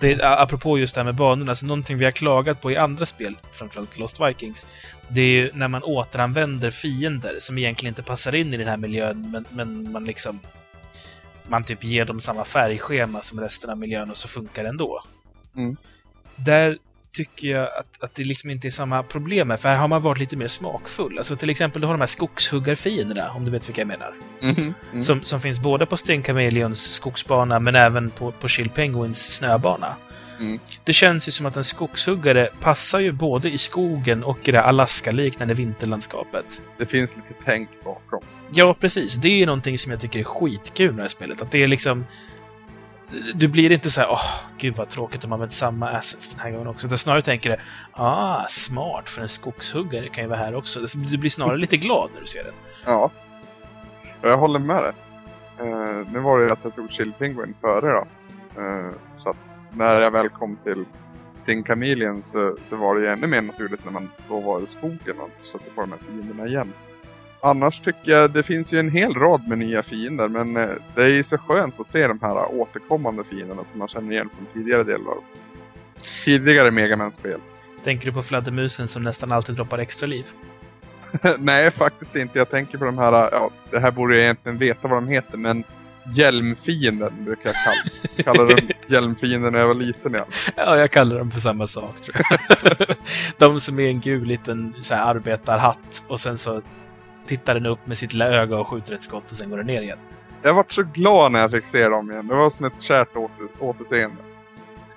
det, apropå just det här med banorna, alltså någonting vi har klagat på i andra spel, framförallt Lost Vikings, det är ju när man återanvänder fiender som egentligen inte passar in i den här miljön, men, men man liksom... Man typ ger dem samma färgschema som resten av miljön och så funkar det ändå. Mm. Där tycker jag att, att det liksom inte är samma problem med, för här har man varit lite mer smakfull. Alltså till exempel, du har de här skogshuggarfienderna, om du vet vilka jag menar. Mm -hmm. som, som finns både på Sting Chameleons skogsbana, men även på, på Chill Penguins snöbana. Mm. Det känns ju som att en skogshuggare passar ju både i skogen och i det Alaska-liknande vinterlandskapet. Det finns lite tänk bakom. Ja, precis. Det är någonting som jag tycker är skitkul med det här spelet. Att det är liksom du blir inte så här, åh, oh, gud vad tråkigt om man använt samma assets den här gången också. Utan snarare tänker du, ah, smart, för en skogshuggare kan ju vara här också. Alltså, du blir snarare lite glad när du ser den. Ja, jag håller med dig. Uh, nu var det ju att jag tog Chill Penguin före då. Uh, så att när jag väl kom till Sting Chameleon så, så var det ju ännu mer naturligt när man då var i skogen och satte på de här fienderna igen annars tycker jag det finns ju en hel rad med nya fiender men eh, det är ju så skönt att se de här återkommande fienderna som man känner igen från tidigare delar av tidigare Megaman-spel. Tänker du på fladdermusen som nästan alltid droppar extra liv? Nej, faktiskt inte. Jag tänker på de här, ja, det här borde jag egentligen veta vad de heter, men Hjälmfienden brukar jag kalla, kalla dem hjälmfienden när jag var liten. Ja, ja jag kallar dem för samma sak. Tror jag. de som är en gul liten så här, arbetarhatt och sen så tittar den upp med sitt lilla öga och skjuter ett skott och sen går den ner igen. Jag vart så glad när jag fick se dem igen. Det var som ett kärt åter, återseende.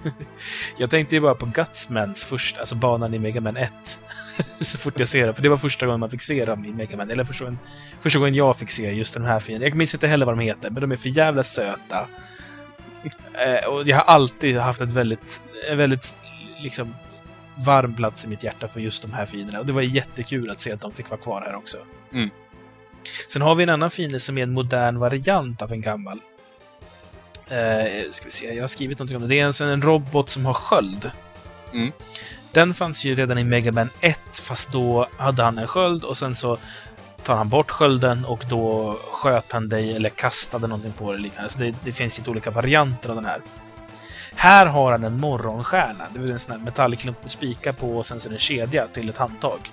jag tänkte ju bara på Gutsmans första, alltså banan i Mega Man 1. så fort jag ser det, för det var första gången man fick se dem i Mega Man. Eller första gången, första gången jag fick se just den här fienden. Jag minns inte heller vad de heter, men de är för jävla söta. Eh, och jag har alltid haft ett väldigt, väldigt liksom varm plats i mitt hjärta för just de här fienderna. Och det var jättekul att se att de fick vara kvar här också. Mm. Sen har vi en annan fiende som är en modern variant av en gammal. Eh, ska vi se, jag har skrivit någonting om det. Det är alltså en robot som har sköld. Mm. Den fanns ju redan i Mega Man 1, fast då hade han en sköld och sen så tar han bort skölden och då sköt han dig eller kastade någonting på dig liknande. Så det, det finns lite olika varianter av den här. Här har han en morgonstjärna. Det är en sån här metallklump med spikar på och sen så är det en kedja till ett handtag.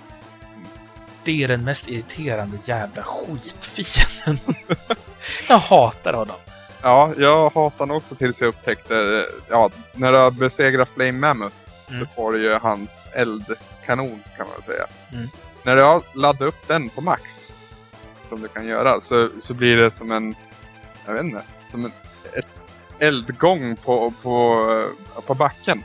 Det är den mest irriterande jävla skitfienden. jag hatar honom. Ja, jag hatar honom också tills jag upptäckte, ja, när du har besegrat Flame Mammoth mm. så får du ju hans eldkanon kan man säga. Mm. När du har laddat upp den på max, som du kan göra, så, så blir det som en, jag vet inte, som en eldgång på, på, på backen.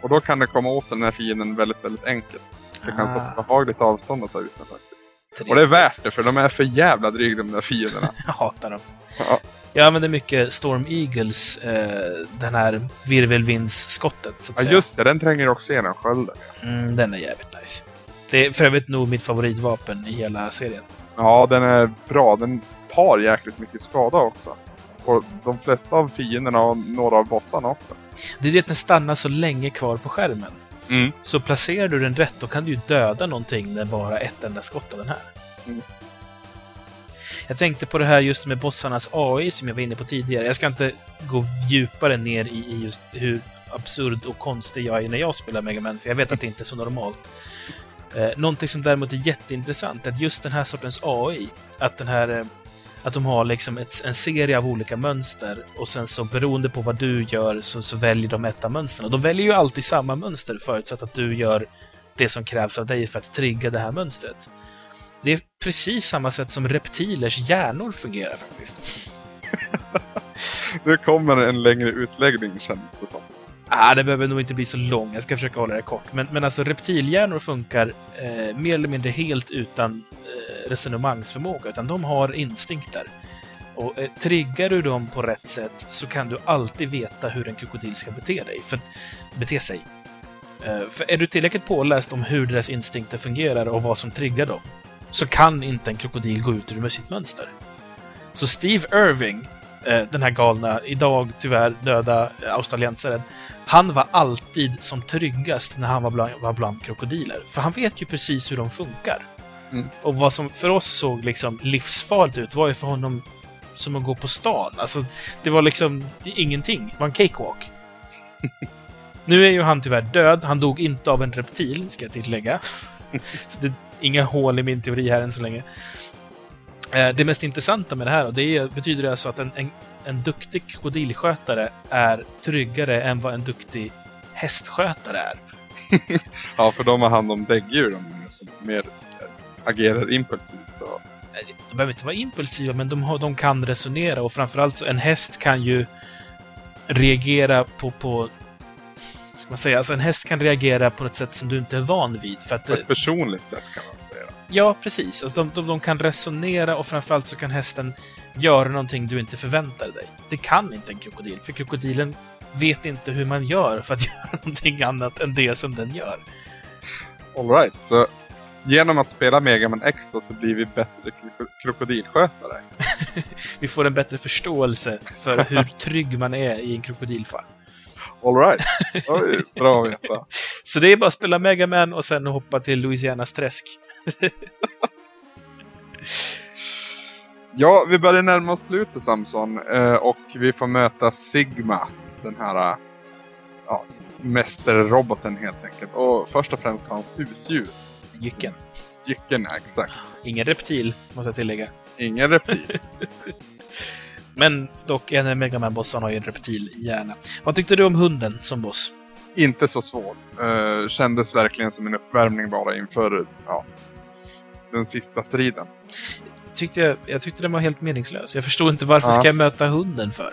Och då kan det komma åt den här fienden väldigt, väldigt enkelt. Det kan ah. ta ett behagligt avstånd att ta ut den faktiskt. Och det är värt det, för de är för jävla dryga de där fienderna. Jag hatar dem. Ja. Jag använder mycket Storm Eagles, eh, den här virvelvindsskottet. Ja, just det. Den tränger också igenom skölden. Mm, den är jävligt nice. Det är för övrigt nog mitt favoritvapen i hela serien. Ja, den är bra. Den tar jäkligt mycket skada också på de flesta av fienderna och några av bossarna också. Det är det att den stannar så länge kvar på skärmen. Mm. Så placerar du den rätt, då kan du ju döda någonting med bara ett enda skott av den här. Mm. Jag tänkte på det här just med bossarnas AI som jag var inne på tidigare. Jag ska inte gå djupare ner i just hur absurd och konstig jag är när jag spelar Mega Man, för jag vet att det inte är så normalt. Eh, någonting som däremot är jätteintressant är att just den här sortens AI, att den här eh, att de har liksom ett, en serie av olika mönster och sen så beroende på vad du gör så, så väljer de ett av mönstren. De väljer ju alltid samma mönster förutsatt att du gör det som krävs av dig för att trigga det här mönstret. Det är precis samma sätt som reptilers hjärnor fungerar faktiskt. Nu kommer en längre utläggning känns det som. Ah, det behöver nog inte bli så lång. Jag ska försöka hålla det kort. Men, men alltså reptilhjärnor funkar eh, mer eller mindre helt utan eh, resonemangsförmåga, utan de har instinkter. Och eh, triggar du dem på rätt sätt så kan du alltid veta hur en krokodil ska bete dig. För, bete sig. Eh, för är du tillräckligt påläst om hur deras instinkter fungerar och vad som triggar dem, så kan inte en krokodil gå ut ur sitt mönster. Så Steve Irving, eh, den här galna, idag tyvärr döda eh, australiensaren, han var alltid som tryggast när han var bland, var bland krokodiler. För han vet ju precis hur de funkar. Mm. Och vad som för oss såg liksom livsfarligt ut var ju för honom som att gå på stan. Alltså, det var liksom det ingenting. Det var en cakewalk. nu är ju han tyvärr död. Han dog inte av en reptil, ska jag tillägga. så det är inga hål i min teori här än så länge. Eh, Det mest intressanta med det här, och det är, betyder alltså att en, en, en duktig krokodilskötare är tryggare än vad en duktig hästskötare är. Ja, för de har hand om däggdjuren som mer agerar impulsivt. Och... De behöver inte vara impulsiva, men de, har, de kan resonera och framförallt så en häst kan ju reagera på, på ska man säga, alltså en häst kan reagera på ett sätt som du inte är van vid. För att, På ett personligt sätt kan man säga. ja, precis. Alltså de, de, de kan resonera och framförallt så kan hästen göra någonting du inte förväntar dig. Det kan inte en krokodil, för krokodilen vet inte hur man gör för att göra någonting annat än det som den gör. Alright, så genom att spela Mega Man X då så blir vi bättre kroko- krokodilskötare. Vi får en bättre förståelse för hur trygg man är i en krokodilfarm. Alright, bra att veta. Så det är bara att spela Mega Man och sen hoppa till Louisianas träsk. Ja, vi börjar närma oss slutet Samson eh, och vi får möta Sigma. Den här eh, ja, mästerroboten helt enkelt. Och först och främst hans husdjur. Jycken. Jycken, ja, exakt. Ingen reptil, måste jag tillägga. Ingen replik. Men dock, en Mega Man-bossen har ju en reptilhjärna. Vad tyckte du om hunden som boss? Inte så svår. Eh, kändes verkligen som en uppvärmning bara inför ja, den sista striden. Tyckte jag, jag tyckte den var helt meningslös. Jag förstod inte varför Ja. ska jag möta hunden för?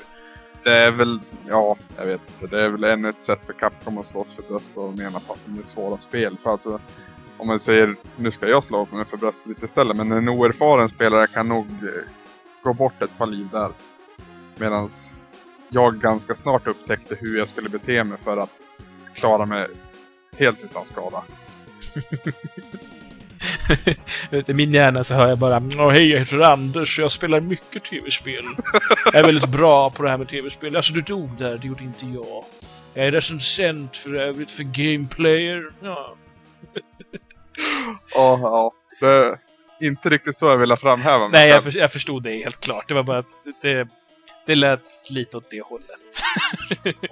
Det är väl, ja, jag vet inte. Det är väl ännu ett sätt för Capcom att slåss för bröst och mena på att de är svåra spel. För alltså, om man säger, nu ska jag slå mig för bröstet lite istället, men en oerfaren spelare kan nog eh, gå bort ett par liv där. Medan jag ganska snart upptäckte hur jag skulle bete mig för att klara mig helt utan skada. I min hjärna så hör jag bara Åh, hej, jag heter Anders och jag spelar mycket tv-spel. Jag är väldigt bra på det här med tv-spel. Alltså, du dog där, det gjorde inte jag. Jag är recensent för övrigt för Gameplayer. Ja. Ja, ja. Det är inte riktigt så jag ville framhäva mig Nej, jag, för, jag förstod det helt klart. Det var bara att det, det lät lite åt det hållet.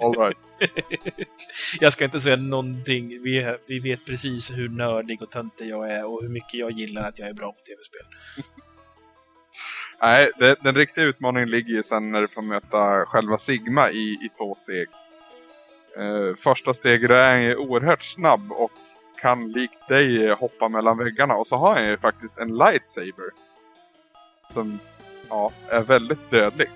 All right. Jag ska inte säga någonting. Vi, vi vet precis hur nördig och töntig jag är och hur mycket jag gillar att jag är bra på tv-spel. Nej, det, den riktiga utmaningen ligger ju sen när du får möta själva Sigma i, i två steg. Eh, första steget är han ju oerhört snabb och kan likt dig hoppa mellan väggarna. Och så har han ju faktiskt en lightsaber. Som ja, är väldigt dödlig.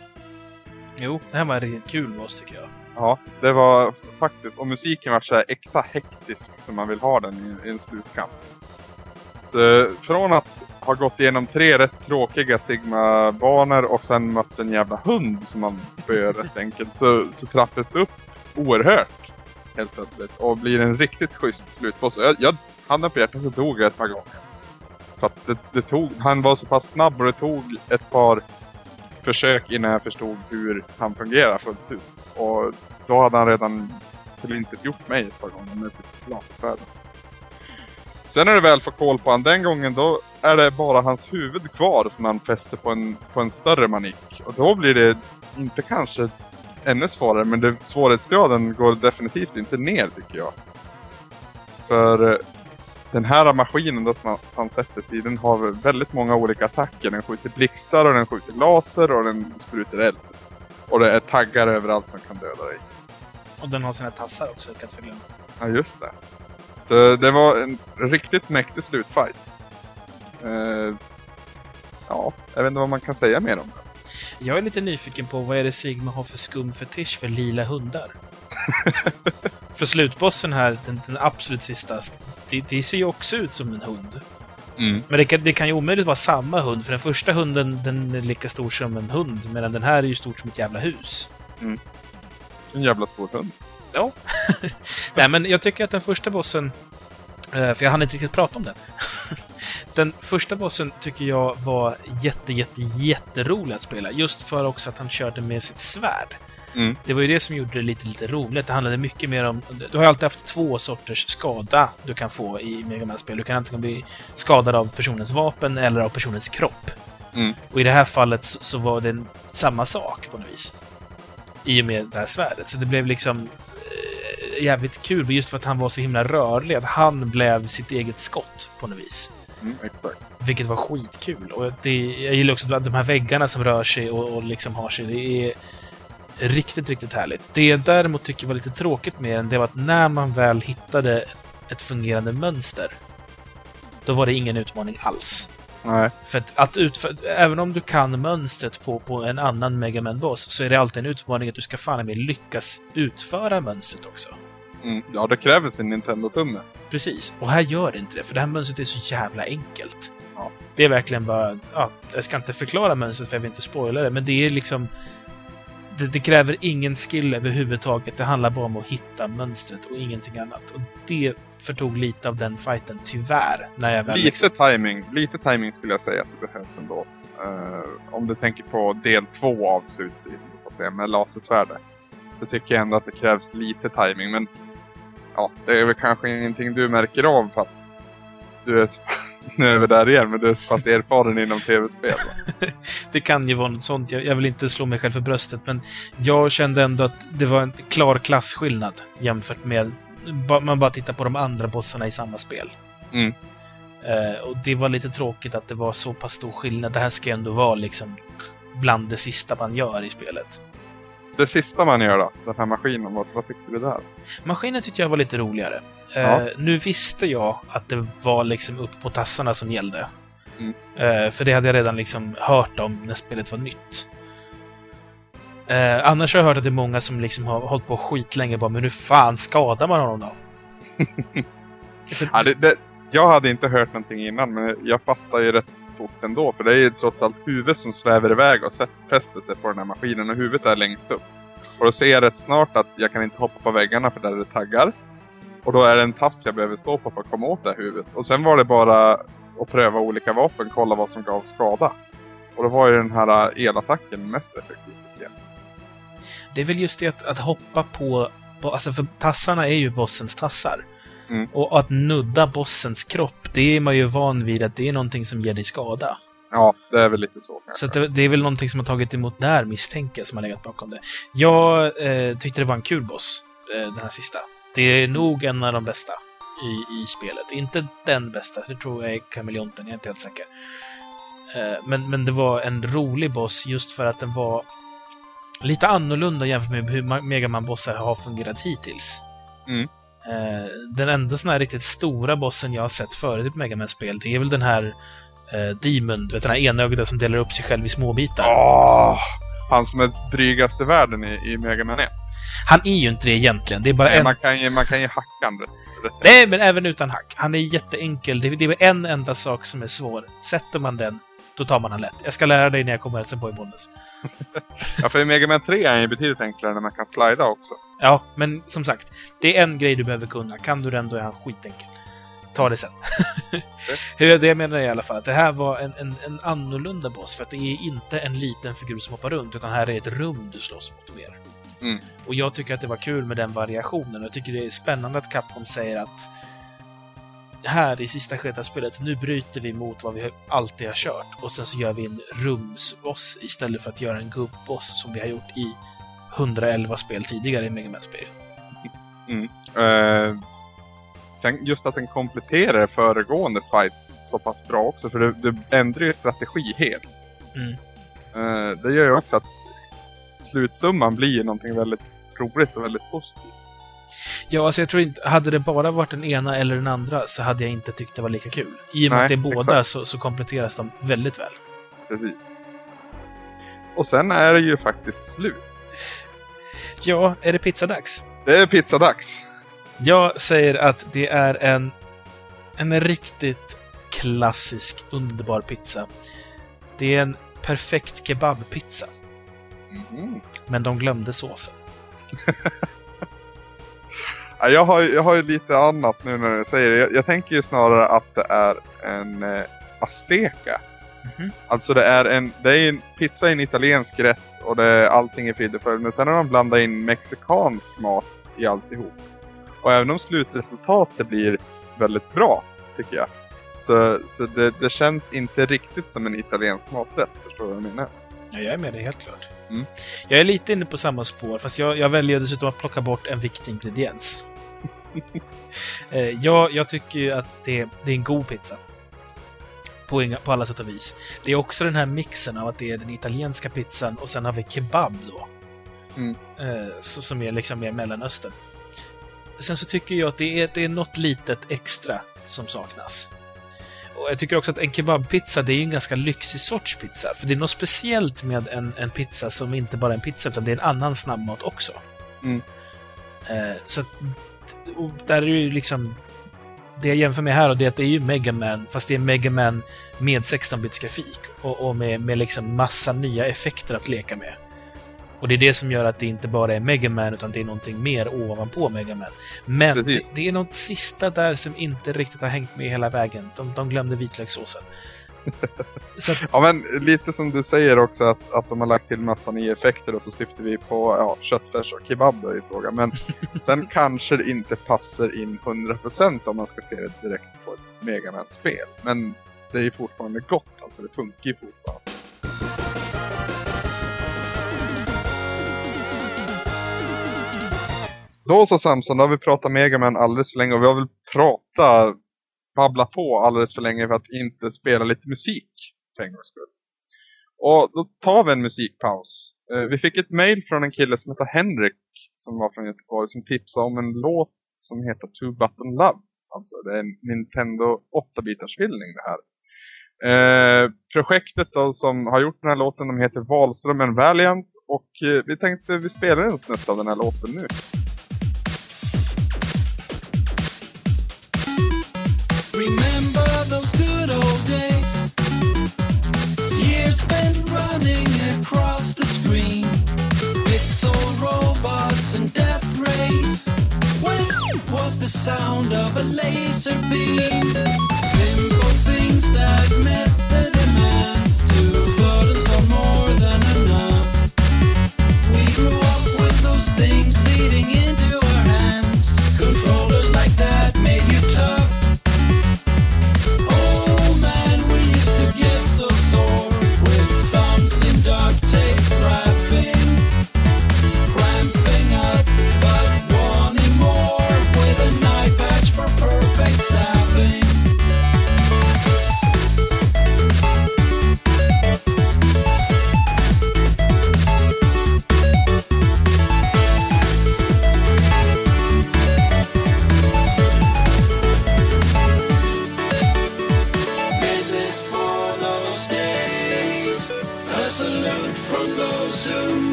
Jo, det här var en riktigt kul boss tycker jag. Ja, det var faktiskt, och musiken var så här äkta hektisk som man vill ha den i, i en slutkamp. Så från att ha gått igenom tre rätt tråkiga Sigma-banor och sen mött en jävla hund som man spöar rätt enkelt så, så trappas det upp oerhört helt plötsligt och blir en riktigt schysst slutboss. Jag, jag handen på hjärtat så dog jag ett par gånger. För att det, det tog, han var så pass snabb och det tog ett par försök innan jag förstod hur han fungerar fullt ut. Och då hade han redan tillintetgjort mig ett par gånger med sitt lasersvärd. Sen när du väl får koll på honom den gången då är det bara hans huvud kvar som han fäster på en, på en större manik. Och då blir det inte kanske ännu svårare men det, svårighetsgraden går definitivt inte ner tycker jag. För den här maskinen då som han, sätter sig i den har väldigt många olika attacker. Den skjuter blixtar och den skjuter laser och den sprutar eld. Och det är taggar överallt som kan döda dig. Och den har sina tassar också, jag kan inte förglömma. Ja, just det. Så det var en riktigt mäktig slutfight. Eh, ja, jag vet inte vad man kan säga mer om det. Jag är lite nyfiken på vad är det Sigma har för skum fetisch för lila hundar? för slutbossen här, den, den absolut sista, det, det, ser ju också ut som en hund. Mm. Men det kan, det kan ju omöjligt vara samma hund, för den första hunden den är lika stor som en hund, medan den här är ju stort som ett jävla hus. Mm. En jävla stor hund. Ja. Nej, men jag tycker att den första bossen, eh, för jag hann inte riktigt prata om den. Den första bossen tycker jag var jätte, jätte, jätterolig att spela. Just för också att han körde med sitt svärd. Mm. Det var ju det som gjorde det lite, lite roligt. Det handlade mycket mer om... Du har ju alltid haft två sorters skada du kan få i Mega Man-spel. Du kan antingen bli skadad av personens vapen eller av personens kropp. Mm. Och i det här fallet så, så var det samma sak på något vis. I och med det här svärdet. Så det blev liksom eh, jävligt kul just för att han var så himla rörlig. Att han blev sitt eget skott på något vis. Mm, exakt. Vilket var skitkul. Och det, jag gillar också de här väggarna som rör sig och, och liksom har sig. Det är riktigt, riktigt härligt. Det jag däremot tycker var lite tråkigt med den, det var att när man väl hittade ett fungerande mönster, då var det ingen utmaning alls. Nej. För att, att utföra, även om du kan mönstret på, på en annan Mega Man-boss, så är det alltid en utmaning att du ska fan med lyckas utföra mönstret också. Mm. Ja, det kräver sin Nintendo-tumme. Precis. Och här gör det inte det, för det här mönstret är så jävla enkelt. Ja. Det är verkligen bara... Ja, jag ska inte förklara mönstret för jag vill inte spoila det, men det är liksom... Det, det kräver ingen skill överhuvudtaget. Det handlar bara om att hitta mönstret och ingenting annat. Och det förtog lite av den fighten, tyvärr. När jag väl Lite liksom... timing, lite timing skulle jag säga att det behövs ändå. Eh, om du tänker på del två av slutstriden, säga, med lasersvärdet. Så tycker jag ändå att det krävs lite timing, men ja, det är väl kanske ingenting du märker av för att du är så, nu är vi där igen, men du är så pass erfaren inom tv-spel. Det kan ju vara något sånt. Jag, jag vill inte slå mig själv för bröstet, men jag kände ändå att det var en klar klasskillnad jämfört med... ba- Man bara tittar på de andra bossarna i samma spel. Mm. Eh, och det var lite tråkigt att det var så pass stor skillnad. Det här ska ju ändå vara liksom bland det sista man gör i spelet. Det sista man gör då, den här maskinen, vad, vad tyckte du där? Maskinen tyckte jag var lite roligare. Eh, Ja. Nu visste jag att det var liksom upp på tassarna som gällde. Mm. Eh, för det hade jag redan liksom hört om när spelet var nytt. Eh, annars har jag hört att det är många som liksom har hållit på skitlänge bara men hur fan skadar man honom då? För- Ja, det, det, jag hade inte hört någonting innan, men jag fattar ju rätt fort ändå. För det är ju trots allt huvudet som svävar iväg och fäster sig på den här maskinen och huvudet är längst upp. Och då ser jag rätt snart att jag kan inte hoppa på väggarna för där är det taggar. Och då är det en tass jag behöver stå på för att komma åt det här huvudet. Och sen var det bara att pröva olika vapen, kolla vad som gav skada. Och då var ju den här äh, elattacken mest effektiv. Det är väl just det att, att hoppa på, på... Alltså för tassarna är ju bossens tassar. Mm. Och att nudda bossens kropp, det är man ju van vid att det är någonting som ger dig skada. Ja, det är väl lite så kanske. Så det, det är väl någonting som har tagit emot där, misstänker jag, som har legat bakom det. Jag eh, tyckte det var en kul boss, eh, den här sista. Det är nog en av de bästa i, i spelet. Inte den bästa, det tror jag är kameleonten, jag är inte helt säker. Eh, men, men det var en rolig boss just för att den var lite annorlunda jämfört med hur Ma- Mega Man-bossar har fungerat hittills. Mm. Eh, den enda sån här riktigt stora bossen jag har sett förut i Mega Man-spel, det är väl den här eh, Demon, du vet den här enögda som delar upp sig själv i små bitar. Åh! Han som är drygast i världen i, i Mega Man 1. Han är ju inte det egentligen, det är bara Nej, en... man, kan ju, man kan ju hacka han rätt, Nej, men även utan hack. Han är jätteenkel. Det det är en enda sak som är svår. Sätter man den, då tar man den lätt. Jag ska lära dig när jag kommer hälsa på i Bollnäs. Ja, för i Mega Man 3 är ju betydligt enklare när man kan slida också. Ja, men som sagt, det är en grej du behöver kunna. Kan du den, då är han skitenkel. Ta det sen. Hur det jag menar i alla fall, att det här var en, en, en annorlunda boss, för att det är inte en liten figur som hoppar runt, utan här är ett rum du slåss mot mer. Mm. Och jag tycker att det var kul med den variationen. Jag tycker det är spännande att Capcom säger att här i sista skedet av spelet, nu bryter vi mot vad vi alltid har kört och sen så gör vi en rumsboss istället för att göra en gubbboss som vi har gjort i 111 spel tidigare i Mega Man-spel. Eh, sen just att den kompletterar föregående fight så pass bra också, för det, det ändrar ju strategi helt. Mm. Eh, det gör ju också att slutsumman blir någonting väldigt roligt och väldigt positivt. Ja, alltså jag tror inte, hade det bara varit den ena eller den andra så hade jag inte tyckt det var lika kul. I och med Nej, att det är båda så, så kompletteras de väldigt väl. Precis. Och sen är det ju faktiskt slut. Ja, är det pizzadags? Det är pizzadags. Jag säger att det är en, en riktigt klassisk, underbar pizza. Det är en perfekt kebabpizza. Mm. Men de glömde såsen. Ja, jag, har, jag har ju lite annat nu när du säger det. Jag, jag tänker ju snarare att det är en eh, azteca. Mhm. Alltså det är en, det är en pizza är en italiensk rätt och det är allting är frid och fröjd. Men sen har de blandat in mexikansk mat i alltihop. Och även om slutresultatet blir väldigt bra, tycker jag. Så, så det, det känns inte riktigt som en italiensk maträtt, förstår du vad jag menar? Ja, jag är med dig helt klart. Mm. Jag är lite inne på samma spår, fast jag, jag väljer dessutom att plocka bort en viktig ingrediens. eh, jag, jag tycker ju att det, det är en god pizza. På, inga, på alla sätt och vis. Det är också den här mixen av att det är den italienska pizzan och sen har vi kebab då. Mm. Eh, så, som är liksom mer Mellanöstern. Sen så tycker jag att det är, det är något litet extra som saknas. Och jag tycker också att en kebabpizza, det är ju en ganska lyxig sorts pizza. För det är något speciellt med en, en pizza som inte bara är en pizza, utan det är en annan snabbmat också. Mm. Eh, så och där är det ju liksom... Det jag jämför med här och det är att det är ju Mega Man, fast det är Mega Man med 16-bits grafik och, och med, med liksom massa nya effekter att leka med. Och det är det som gör att det inte bara är Mega Man utan det är någonting mer ovanpå Mega Man. Men det, det är något sista där som inte riktigt har hängt med hela vägen. De, de glömde vitlökssåsen. Att, Ja men lite som du säger också att, att de har lagt till massa nya effekter och så syftar vi på ja, köttfärs och kebab då i fråga. Men sen kanske det inte passar in 100% om man ska se det direkt på ett Mega Man-spel. Men det är ju fortfarande gott, alltså det funkar ju fortfarande. Då så Samson, då har vi pratat Mega Man alldeles för länge och vi har väl pratat, babbla på alldeles för länge för att inte spela lite musik för en gångs skull. Och då tar vi en musikpaus. Eh, Vi fick ett mail från en kille som heter Henrik som var från Göteborg som tipsade om en låt som heter Two Button Love. Alltså det är en Nintendo 8-bitarshyllning det här. Eh, projektet då, som har gjort den här låten de heter Wahlström Valiant och eh, vi tänkte vi spelar en snutt av den här låten nu. Sound of a laser beam? Simple things that met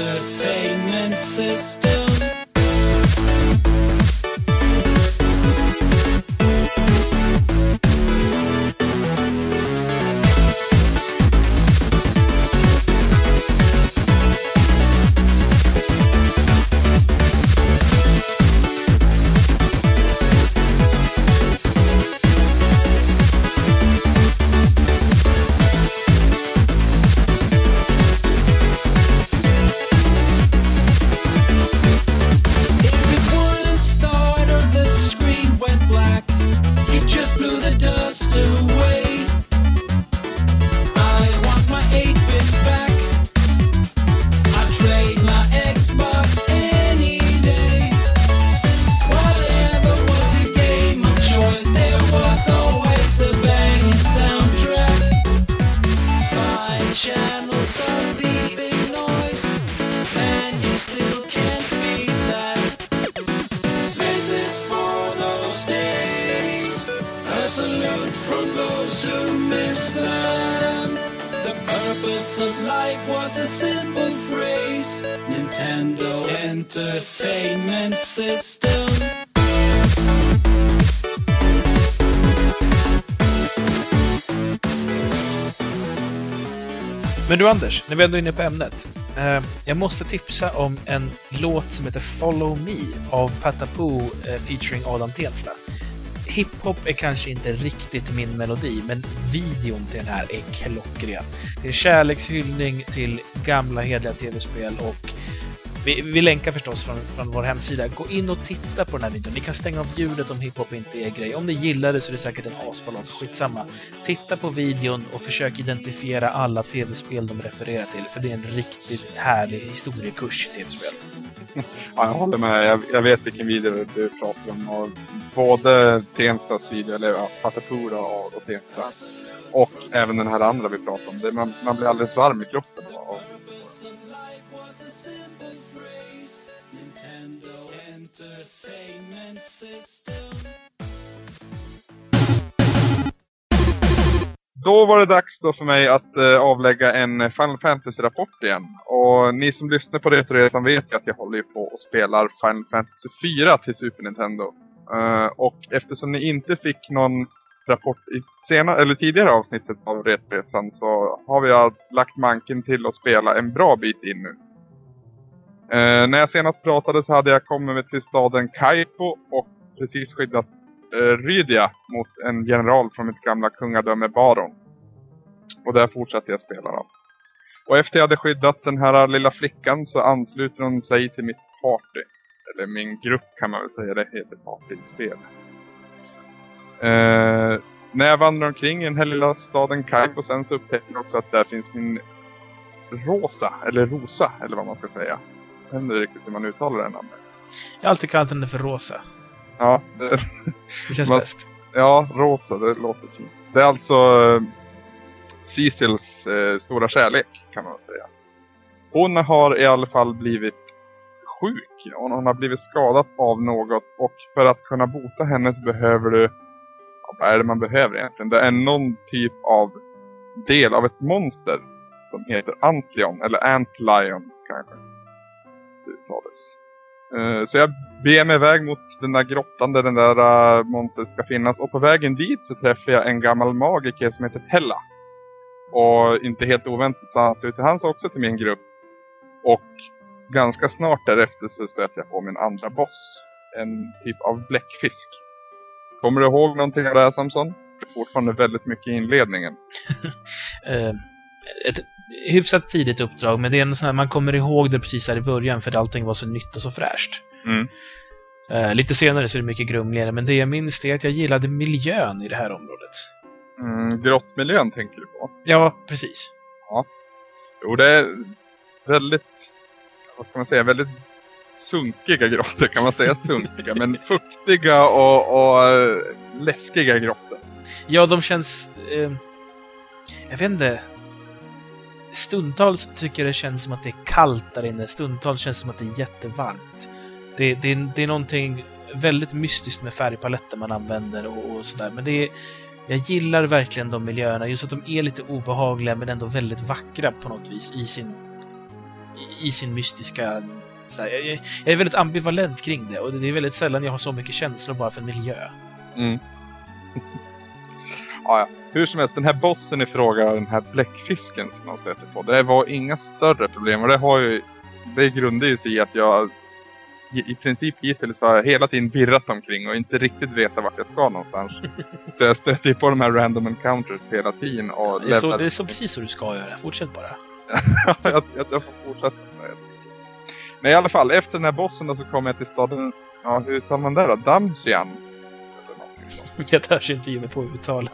Entertainment System. Anders, när vi ändå är inne på ämnet. Eh, jag måste tipsa om en låt som heter Follow Me av Patapoo eh, featuring Adam Tensta. Hiphop är kanske inte riktigt min melodi, men videon till den här är klockren. Det är kärlekshyllning till gamla hederliga tv-spel och vi, vi länkar förstås från, från vår hemsida. Gå in och titta på den här videon. Ni kan stänga av ljudet om hiphop inte är grej. Om ni gillar det så är det säkert en asbra. Skitsamma. Titta på videon och försök identifiera alla tv-spel de refererar till, för det är en riktigt härlig historiekurs i tv-spel. Ja, jag håller med. Jag, jag vet vilken video du pratar om. Och både Tenstas video, eller ja, Patapura och, och Tensta. Och även den här andra vi pratar om. Det, man, man blir alldeles varm i kroppen. Och, Då var det dags då för mig att eh, avlägga en eh, Final Fantasy-rapport igen. Och ni som lyssnar på Retroresan vet ju att jag håller ju på och spelar Final Fantasy 4 till Super Nintendo. Uh, och eftersom ni inte fick någon rapport i sena, eller tidigare avsnittet av Retroresan så har vi lagt manken till att spela en bra bit in nu. Uh, när jag senast pratade så hade jag kommit till staden Kaipo och precis skyddat eh, Rydia mot en general från mitt gamla kungadöme Baron. Och där fortsatte jag spela då. Och efter jag hade skyddat den här lilla flickan så ansluter hon sig till mitt party. Eller min grupp kan man väl säga, det heter party i spel. Eh, när jag vandrar omkring i den här lilla staden Kaipo sen så upptäcker jag också att där finns min Rosa, eller Rosa, eller vad man ska säga. Jag vet inte riktigt hur man uttalar det namnet. Jag har alltid kallat henne för Rosa. Ja, det, känns bäst. Ja, rosa, det låter fint. Det är alltså eh, Cecils eh, stora kärlek, kan man säga. Hon har i alla fall blivit sjuk. Hon, hon har blivit skadad av något och för att kunna bota henne så behöver du... Ja, vad är det man behöver egentligen? Det är någon typ av del av ett monster som heter Antlion, eller Antlion kanske det uttalas. Eh, Så jag beger mig iväg mot den där grottan där den där uh, monstret ska finnas. Och på vägen dit så träffar jag en gammal magiker som heter Tella. Och inte helt oväntat så ansluter han sig också till min grupp. Och ganska snart därefter så stöter jag på min andra boss. En typ av bläckfisk. Kommer du ihåg någonting av det här Samson? Det är fortfarande väldigt mycket i inledningen. Eh, ett hyfsat tidigt uppdrag, men det är en sån här, man kommer ihåg det precis här i början för att allting var så nytt och så fräscht. Mm. Eh, lite senare så är det mycket grumligare, men det jag minns är att jag gillade miljön i det här området. Mm, grottmiljön tänker du på? Ja, precis. Jo, det är väldigt, vad ska man säga, väldigt sunkiga grottor. Kan man säga sunkiga? men fuktiga och, och eh, läskiga grottor. Ja, de känns... Eh, jag vet inte. Stundtals tycker jag det känns som att det är kallt där inne. Stundtals känns det som att det är jättevarmt. Det, det, är- det är någonting väldigt mystiskt med färgpaletten man använder och, och sådär. Men det är... Jag gillar verkligen de miljöerna, just att de är lite obehagliga men ändå väldigt vackra på något vis i sin, i, i sin mystiska... sådär. Jag, jag, jag är väldigt ambivalent kring det och det är väldigt sällan jag har så mycket känslor bara för en miljö. Mm ja, ja. Hur som helst, den här bossen i fråga, den här bläckfisken som man stöter på. Det var inga större problem och det har ju, det grundar ju sig i att jag i, i princip hittills har jag hela tiden virrat omkring och inte riktigt vetat vart jag ska någonstans. så jag stöter ju på de här random encounters hela tiden och Det är, så, det är så precis så du ska göra. Fortsätt bara. jag, jag, jag får fortsätta. Men i alla fall, efter den här bossen då så kommer jag till staden, ja hur uttalar man det då? Damsian? Det hörs. Jag törs inte ge mig på uttalen.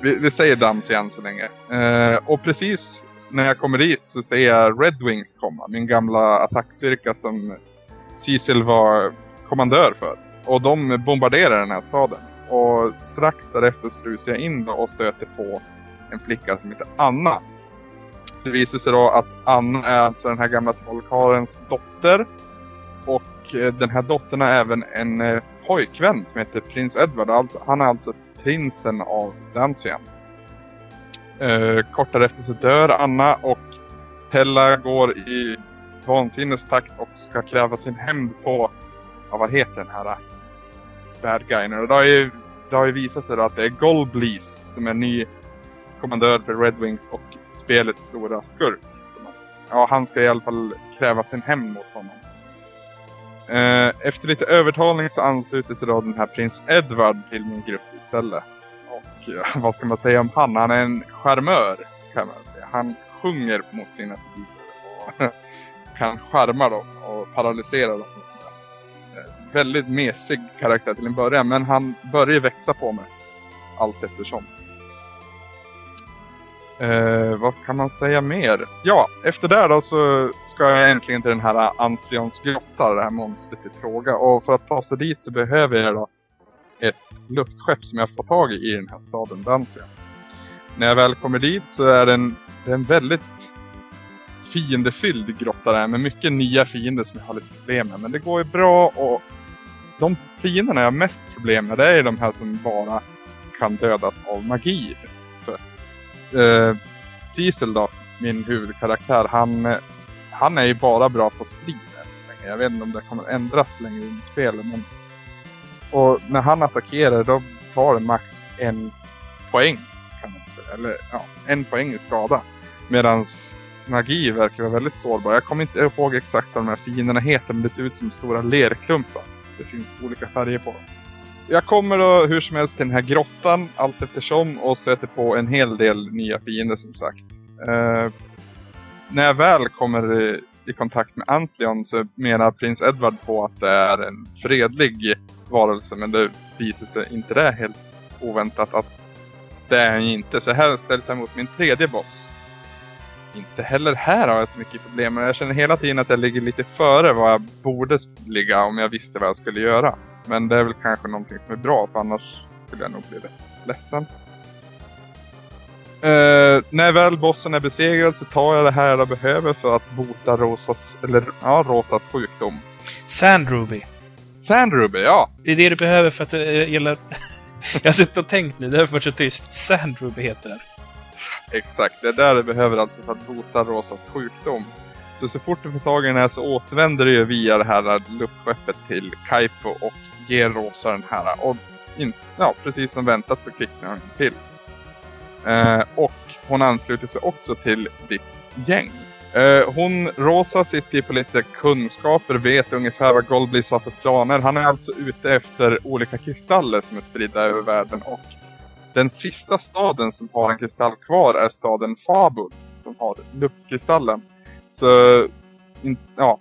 vi, vi säger igen så länge. Eh, och precis när jag kommer dit så ser jag Red Wings komma. Min gamla attackstyrka som Cecil var kommandör för. Och de bombarderar den här staden. Och strax därefter så rusar jag in och stöter på en flicka som heter Anna. Det visar sig då att Anna är alltså den här gamla trollkarlens dotter. Och eh, den här dottern är även en eh, pojkvän som heter Prins Edward. Alltså, han är alltså prinsen av Dancian. Eh, kort därefter så dör Anna och Tella går i vansinnestakt och ska kräva sin hämnd på, ja, vad heter den här äh, bad guyen? Och det har ju, det har ju visat sig att det är Golbleeze som är ny kommandör för Red Wings och spelets stora skurk. Ja, han ska i alla fall kräva sin hämnd mot honom. Eh, efter lite övertalning så ansluter sig då den här prins Edward till min grupp istället. Och ja, eh, vad ska man säga om han? Han är en charmör kan man säga. Han sjunger mot sina publiker och kan charma dem och paralysera dem. Eh, väldigt mesig karaktär till en början men han börjar växa på mig allt eftersom. Eh, vad kan man säga mer? Ja, efter det då så ska jag äntligen till den här Antions grotta, det här monstret i fråga. Och för att ta sig dit så behöver jag då ett luftskepp som jag får tag i i den här staden Dansia. När jag väl kommer dit så är det en, det en väldigt fiendefylld grotta där med mycket nya fiender som jag har lite problem med. Men det går ju bra och de fienderna jag har mest problem med det är de här som bara kan dödas av magi. Eh, Cecil då, min huvudkaraktär, han, han är ju bara bra på strid än så länge. Jag vet inte om det kommer ändras längre in i spelet. Men... Och när han attackerar då tar det max en poäng. Kan man säga. Eller ja, en poäng i skada. Medans magi verkar vara väldigt sårbar. Jag kommer inte ihåg exakt vad de här fienderna heter men det ser ut som stora lerklumpar. Det finns olika färger på dem. Jag kommer då hur som helst till den här grottan allt eftersom och stöter på en hel del nya fiender som sagt. Eh, när jag väl kommer i, i kontakt med Antlion så menar prins Edward på att det är en fredlig varelse men det visar sig inte det helt oväntat att det är han inte. Så här ställs jag mot min tredje boss. Inte heller här har jag så mycket problem men jag känner hela tiden att jag ligger lite före vad jag borde ligga om jag visste vad jag skulle göra. Men det är väl kanske någonting som är bra för annars skulle jag nog bli rätt ledsen. Uh, när väl bossen är besegrad så tar jag det här jag behöver för att bota Rosas, eller, ja, Rosas sjukdom. Sand Ruby. Sand Ruby, ja. Det är det du behöver för att det gäller... jag har suttit och tänkt nu, det har varit så tyst. Sand Ruby heter den. Exakt, det är där du behöver alltså för att bota Rosas sjukdom. Så så fort du får tag i den här så återvänder du ju via det här luftskeppet till Kaipo och ger Rosa den här. Eh, och in, ja, precis som väntat så kvicknar hon till. Eh, och hon ansluter sig också till ditt gäng. Eh, hon, Rosa sitter ju på lite kunskaper, vet ungefär vad Goldbliss har för planer. Han är alltså ute efter olika kristaller som är spridda över världen och den sista staden som har en kristall kvar är staden Fabul som har luftkristallen. Så in, ja,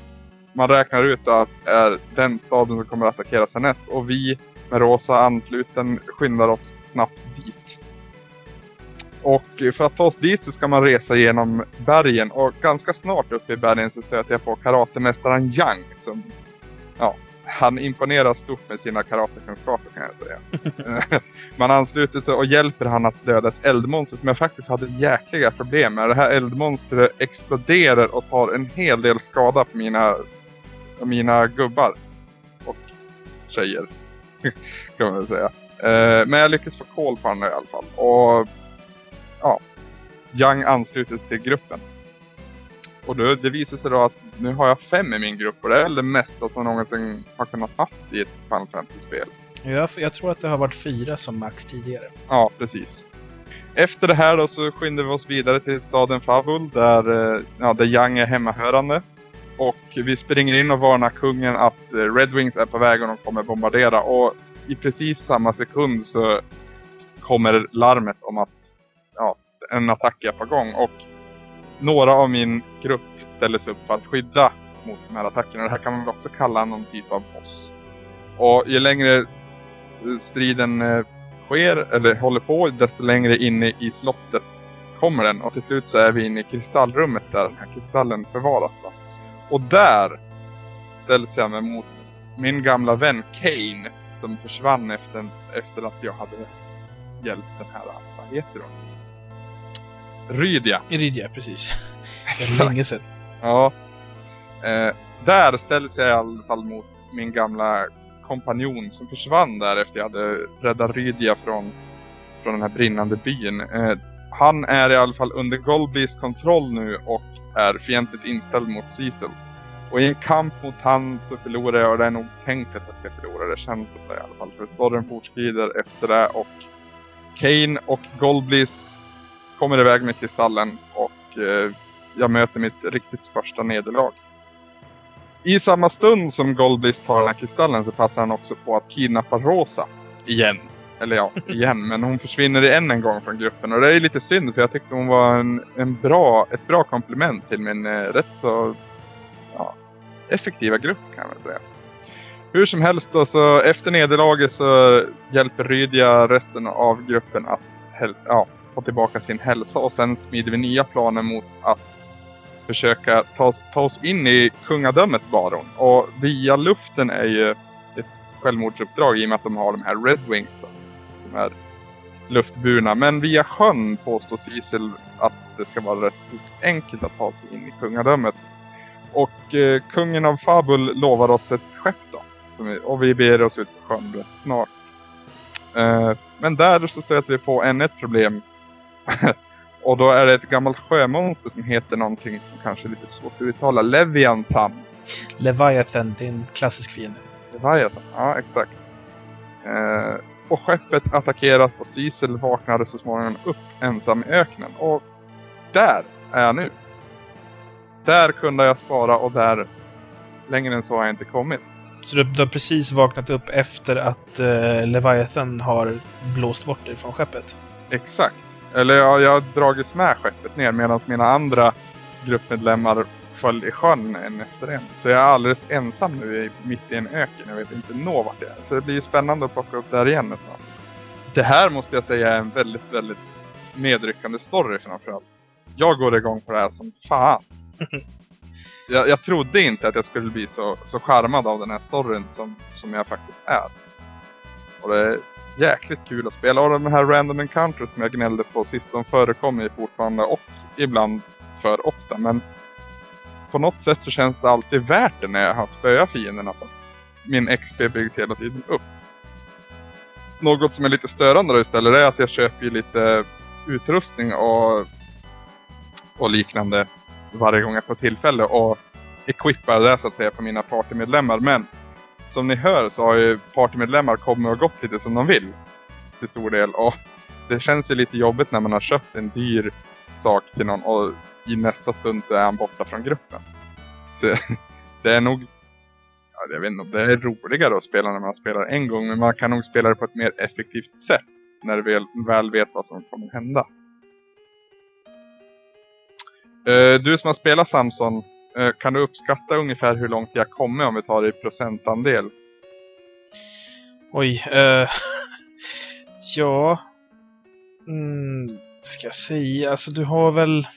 man räknar ut att det är den staden som kommer att attackeras härnäst och vi med Rosa ansluten skyndar oss snabbt dit. Och för att ta oss dit så ska man resa genom bergen och ganska snart uppe i bergen så stöter jag på karatemästaren Yang som ja, han imponerar stort med sina karatekunskaper kan jag säga. man ansluter sig och hjälper han att döda ett eldmonster som jag faktiskt hade jäkliga problem med. Det här eldmonstret exploderar och tar en hel del skada på mina, mina gubbar. Och tjejer. kan man väl säga. Eh, men jag lyckas få koll på honom i alla fall. Och ja, Young ansluter sig till gruppen. Och då, det visar sig då att nu har jag fem i min grupp och det är väl det mesta som någonsin har kunnat haft i ett Final Fantasy-spel. Jag, jag tror att det har varit fyra som max tidigare. Ja, precis. Efter det här då så skyndar vi oss vidare till staden Favul där, eh, ja, där Young är hemmahörande. Och vi springer in och varnar kungen att eh, Red Wings är på väg och de kommer bombardera. Och i precis samma sekund så kommer larmet om att ja, en attack är på gång. Och några av min grupp ställer sig upp för att skydda mot de här attackerna. Det här kan man också kalla någon typ av boss. Och ju längre eh, striden eh, sker, eller håller på, desto längre inne i slottet kommer den. Och till slut så är vi inne i kristallrummet där den här kristallen förvaras. Då. Och där ställs jag mig mot min gamla vän Kane som försvann efter, efter att jag hade hjälpt den här, vad heter hon? Rydia. Iridia, precis. Är länge sedan. Ja. Eh, där ställs jag i alla fall mot min gamla kompanjon som försvann där efter jag hade räddat Rydia från, från den här brinnande byn. Eh, han är i alla fall under Goldbees kontroll nu och är fientligt inställd mot Cecil. Och i en kamp mot han så förlorar jag och det är nog tänkt att jag ska förlora. Det känns som det i alla fall. För storyn fortskrider efter det och Kane och Goldbliss kommer iväg med kristallen och eh, jag möter mitt riktigt första nederlag. I samma stund som Goldbliss tar den här kristallen så passar han också på att kidnappa Rosa. Igen. Eller ja, igen. men hon försvinner än en gång från gruppen. Och det är lite synd för jag tyckte hon var en, en bra, ett bra komplement till min eh, rätt så ja, effektiva grupp kan man säga. Hur som helst då, så efter nederlaget så hjälper Rydia resten av gruppen att ja, få tillbaka sin hälsa och sen smider vi nya planer mot att försöka ta, ta oss in i kungadömet Baron. Och via luften är ju ett självmordsuppdrag i och med att de har de här Red Wings då, som är luftburna. Men via sjön påstår Cecil att det ska vara rätt så enkelt att ta sig in i kungadömet. Och eh, kungen av Fabul lovar oss ett skepp då. Vi, och vi ber oss ut på sjön rätt snart. Eh, men där så stöter vi på ännu ett problem. och då är det ett gammalt sjömonster som heter någonting som kanske är lite svårt att uttala. Leviathan. Leviathan, det är en klassisk fiende. Leviathan, ja exakt. Eh, och skeppet attackeras och Cecil vaknade så småningom upp ensam i öknen. Och där är jag nu. Där kunde jag spara och där längre än så har jag inte kommit. Så du, du har precis vaknat upp efter att eh, Leviathan har blåst bort dig från skeppet? Exakt. Eller ja, jag har dragits med skeppet ner medan mina andra gruppmedlemmar föll i sjön en efter en. Så jag är alldeles ensam nu i, mitt i en öken. Jag vet inte nå vart jag är. Så det blir spännande att plocka upp där igen snart. Det här måste jag säga är en väldigt, väldigt medryckande story framförallt. Jag går igång på det här som fan. jag, jag trodde inte att jag skulle bli så, så charmad av den här storyn som, som jag faktiskt är. Och det är jäkligt kul att spela. Och de här random encounters som jag gnällde på sist, de förekommer ju fortfarande och ibland för ofta. Men på något sätt så känns det alltid värt det när jag har spöat fienderna. Alltså. För min XP byggs hela tiden upp. Något som är lite störande då istället är att jag köper ju lite utrustning och, och liknande varje gång jag får tillfälle och equippar det så att säga på mina partymedlemmar. Men som ni hör så har ju partymedlemmar kommit och gått lite som de vill. Till stor del. Och det känns ju lite jobbigt när man har köpt en dyr sak till någon och i nästa stund så är han borta från gruppen. Så det är nog... Ja, jag vet inte om det är roligare att spela när man spelar en gång. Men man kan nog spela det på ett mer effektivt sätt. När du väl, väl vet vad som kommer hända. Uh, du som har spelat Samson. Uh, kan du uppskatta ungefär hur långt jag kommer om vi tar det i procentandel? Oj. Uh, ja. Mm, ska jag säga? Alltså du har väl...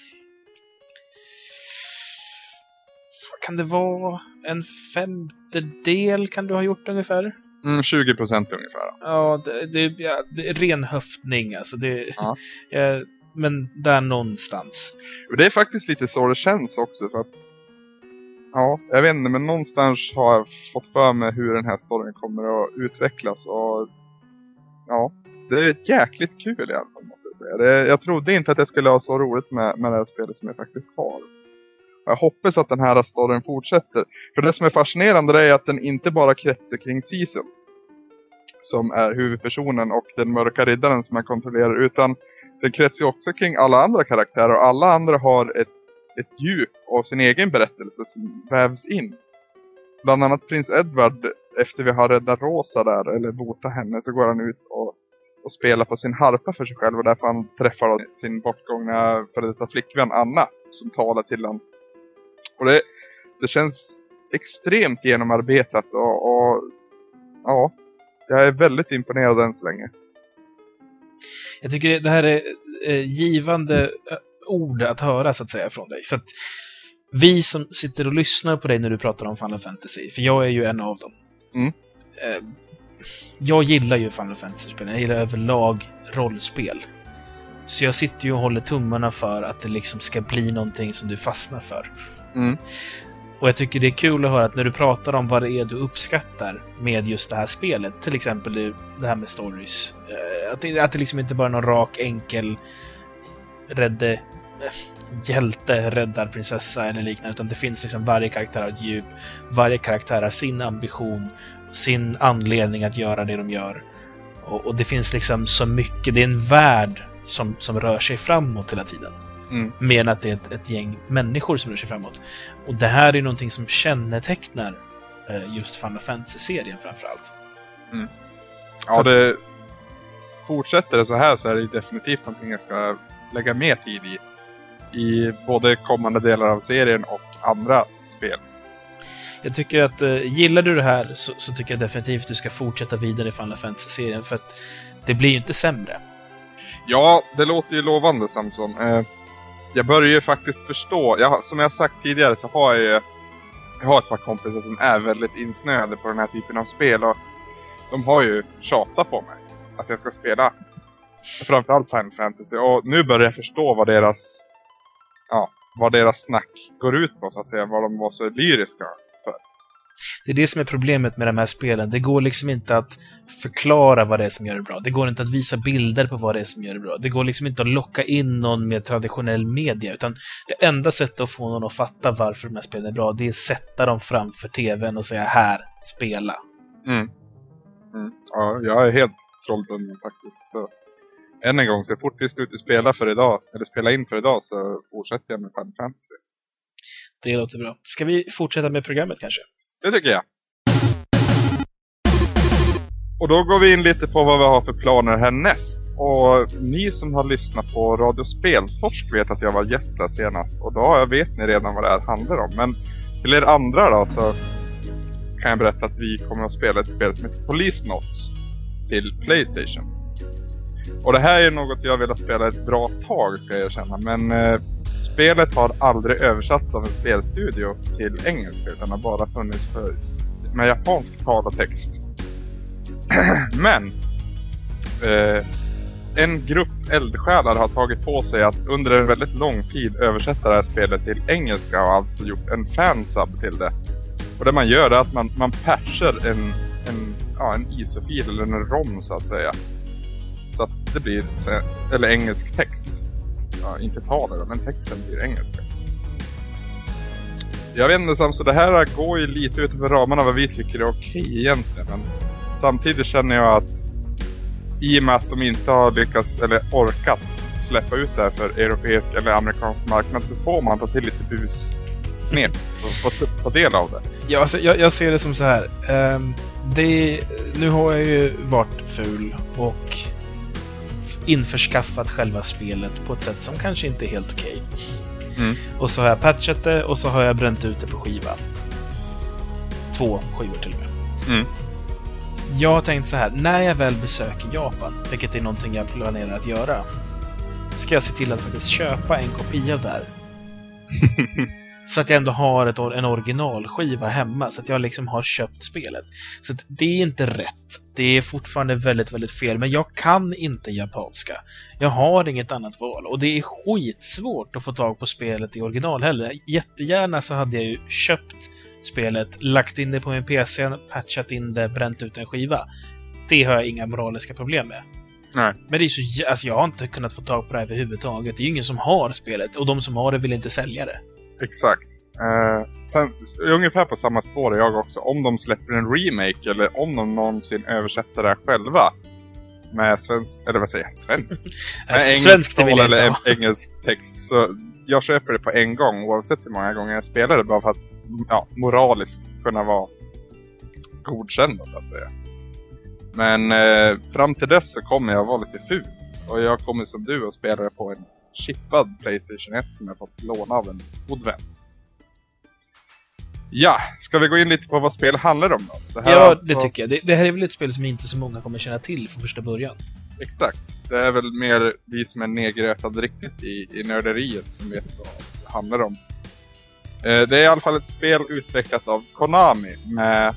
kan det vara? En femtedel kan du ha gjort ungefär? Mm, 20 procent ungefär. Ja, det, det, ja, det är ren höftning alltså. Det, Ja. ja, men där någonstans. Det är faktiskt lite så det känns också för att Ja, jag vet inte men någonstans har jag fått för mig hur den här storyn kommer att utvecklas och Ja, det är jäkligt kul i alla fall måste jag säga. Det, jag trodde inte att jag skulle ha så roligt med, med det här spelet som jag faktiskt har. Jag hoppas att den här storyn fortsätter. För det som är fascinerande är att den inte bara kretsar kring Sisu. Som är huvudpersonen och den mörka riddaren som man kontrollerar. Utan den kretsar ju också kring alla andra karaktärer. Och alla andra har ett, ett djup av sin egen berättelse som vävs in. Bland annat prins Edward, efter vi har räddat Rosa där, eller botat henne, så går han ut och, och spelar på sin harpa för sig själv. Och därför han träffar sin bortgångna före detta flickvän Anna, som talar till honom. Och det, det känns extremt genomarbetat och, och ja, jag är väldigt imponerad än så länge. Jag tycker det här är eh, givande eh, ord att höra, så att säga, från dig. För att vi som sitter och lyssnar på dig när du pratar om Final Fantasy, för jag är ju en av dem. Mm. Eh, jag gillar ju Final Fantasy-spel. Jag gillar överlag rollspel. Så jag sitter ju och håller tummarna för att det liksom ska bli någonting som du fastnar för. Mm. Och jag tycker det är kul att höra att när du pratar om vad det är du uppskattar med just det här spelet, till exempel det, här med stories, eh, att det, att det liksom inte bara är någon rak, enkel rädde eh, hjälte räddar prinsessa eller liknande, utan det finns liksom varje karaktär har ett djup. Varje karaktär har sin ambition, sin anledning att göra det de gör. Och, och det finns liksom så mycket, det är en värld som, som rör sig framåt hela tiden. Mm. Mer än att det är ett, ett gäng människor som rör sig framåt. Och det här är någonting som kännetecknar eh, just Final Fantasy-serien framförallt. Ja, Så- det... Fortsätter det så här så är det definitivt någonting jag ska lägga mer tid i. I både kommande delar av serien och andra spel. Jag tycker att eh, gillar du det här så, så tycker jag definitivt att du ska fortsätta vidare i Final Fantasy-serien för att det blir ju inte sämre. Ja, det låter ju lovande Samson. Eh, jag börjar ju faktiskt förstå. Jag, som jag sagt tidigare så har jag ju jag har ett par kompisar som är väldigt insnöade på den här typen av spel och de har ju tjatat på mig att jag ska spela framförallt Final Fantasy och nu börjar jag förstå vad deras ja, vad deras snack går ut på så att säga, vad de var så lyriska. Det är det som är problemet med de här spelen. Det går liksom inte att förklara vad det är som gör det bra. Det går inte att visa bilder på vad det är som gör det bra. Det går liksom inte att locka in någon med traditionell media, utan det enda sättet att få någon att fatta varför de här spelen är bra, det är att sätta dem framför TVn och säga här, spela. Mm. Mm. Ja, jag är helt trollbunden faktiskt. Så än en gång, så fort vi slutar spela för idag, eller spela in för idag, så fortsätter jag med Final Fantasy. Det låter bra. Ska vi fortsätta med programmet kanske? Det tycker jag. Och då går vi in lite på vad vi har för planer härnäst. Och ni som har lyssnat på Radio Speltorsk vet att jag var gäst där senast. Och då vet ni redan vad det här handlar om. Men till er andra då så kan jag berätta att vi kommer att spela ett spel som heter Police Notes till Playstation. Och det här är något jag velat spela ett bra tag ska jag erkänna. Men eh, spelet har aldrig översatts av en spelstudio till engelska utan har bara funnits för, med japansk tal och text. Men eh, en grupp eldsjälar har tagit på sig att under en väldigt lång tid översätta det här spelet till engelska och alltså gjort en fansub till det. Och det man gör är att man, man patchar en, en, ja, en ISO-fil eller en ROM så att säga. Så att det blir eller engelsk text. Ja, inte tal men texten blir engelska. Jag vet inte Sam, så det här går ju lite utanför ramarna vad vi tycker är okej egentligen. Men samtidigt känner jag att i och med att de inte har lyckats eller orkat släppa ut det här för europeisk eller amerikansk marknad så får man ta till lite busknep och få ta del av det. Ja, alltså, jag, jag ser det som så här. Um, det, nu har jag ju varit ful och införskaffat själva spelet på ett sätt som kanske inte är helt okej. Mm. Och så har jag patchat det och så har jag bränt ut det på skiva. Två skivor till och med. Mm. Jag har tänkt så här, när jag väl besöker Japan, vilket är någonting jag planerar att göra, ska jag se till att faktiskt köpa en kopia där. Så att jag ändå har ett, en originalskiva hemma, så att jag liksom har köpt spelet. Så att det är inte rätt. Det är fortfarande väldigt, väldigt fel, men jag kan inte japanska. Jag har inget annat val, och det är skitsvårt att få tag på spelet i original heller. Jättegärna så hade jag ju köpt spelet, lagt in det på min PC, patchat in det, bränt ut en skiva. Det har jag inga moraliska problem med. Nej. Men det är så alltså jag har inte kunnat få tag på det här överhuvudtaget. Det är ju ingen som har spelet, och de som har det vill inte sälja det. Exakt. Eh, sen, ungefär på samma spår är jag också. Om de släpper en remake eller om de någonsin översätter det här själva. Med svensk, eller vad säger jag, svensk? Med Alltså, engelsk eller inte engelsk text. Så jag köper det på en gång oavsett hur många gånger jag spelar det. Bara för att ja, moraliskt kunna vara godkänd så att säga. Men eh, fram till dess så kommer jag vara lite ful. Och jag kommer som du att spela det på en chippad Playstation 1 som jag fått låna av en god vän. Ja, ska vi gå in lite på vad spel handlar om då? Det här Ja, alltså- det tycker jag. Det, det här är väl ett spel som inte så många kommer känna till från första början. Exakt. Det är väl mer vi som är nedgrötade riktigt i, i nörderiet som vet vad det handlar om. Eh, det är i alla fall ett spel utvecklat av Konami med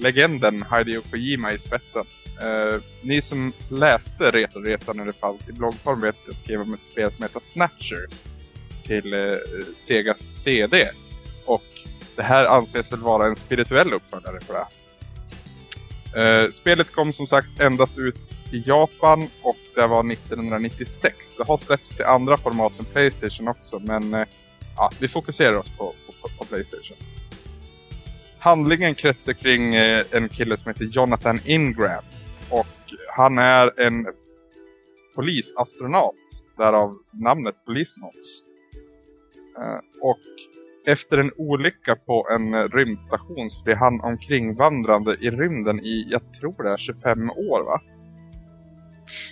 legenden Hideo Kojima i spetsen. Eh, ni som läste Retroresan när det fanns i bloggform vet att jag skrev om ett spel som heter Snatcher till eh, Sega CD. Och det här anses väl vara en spirituell uppföljare på det. Eh, spelet kom som sagt endast ut i Japan och det var 1996. Det har släppts till andra format än Playstation också men eh, ja, vi fokuserar oss på, på, på Playstation. Handlingen kretsar kring eh, en kille som heter Jonathan Ingram. Och han är en polisastronaut. Därav namnet Polisnots. Eh, och efter en olycka på en rymdstation så blir han omkringvandrande i rymden i, jag tror det är 25 år va?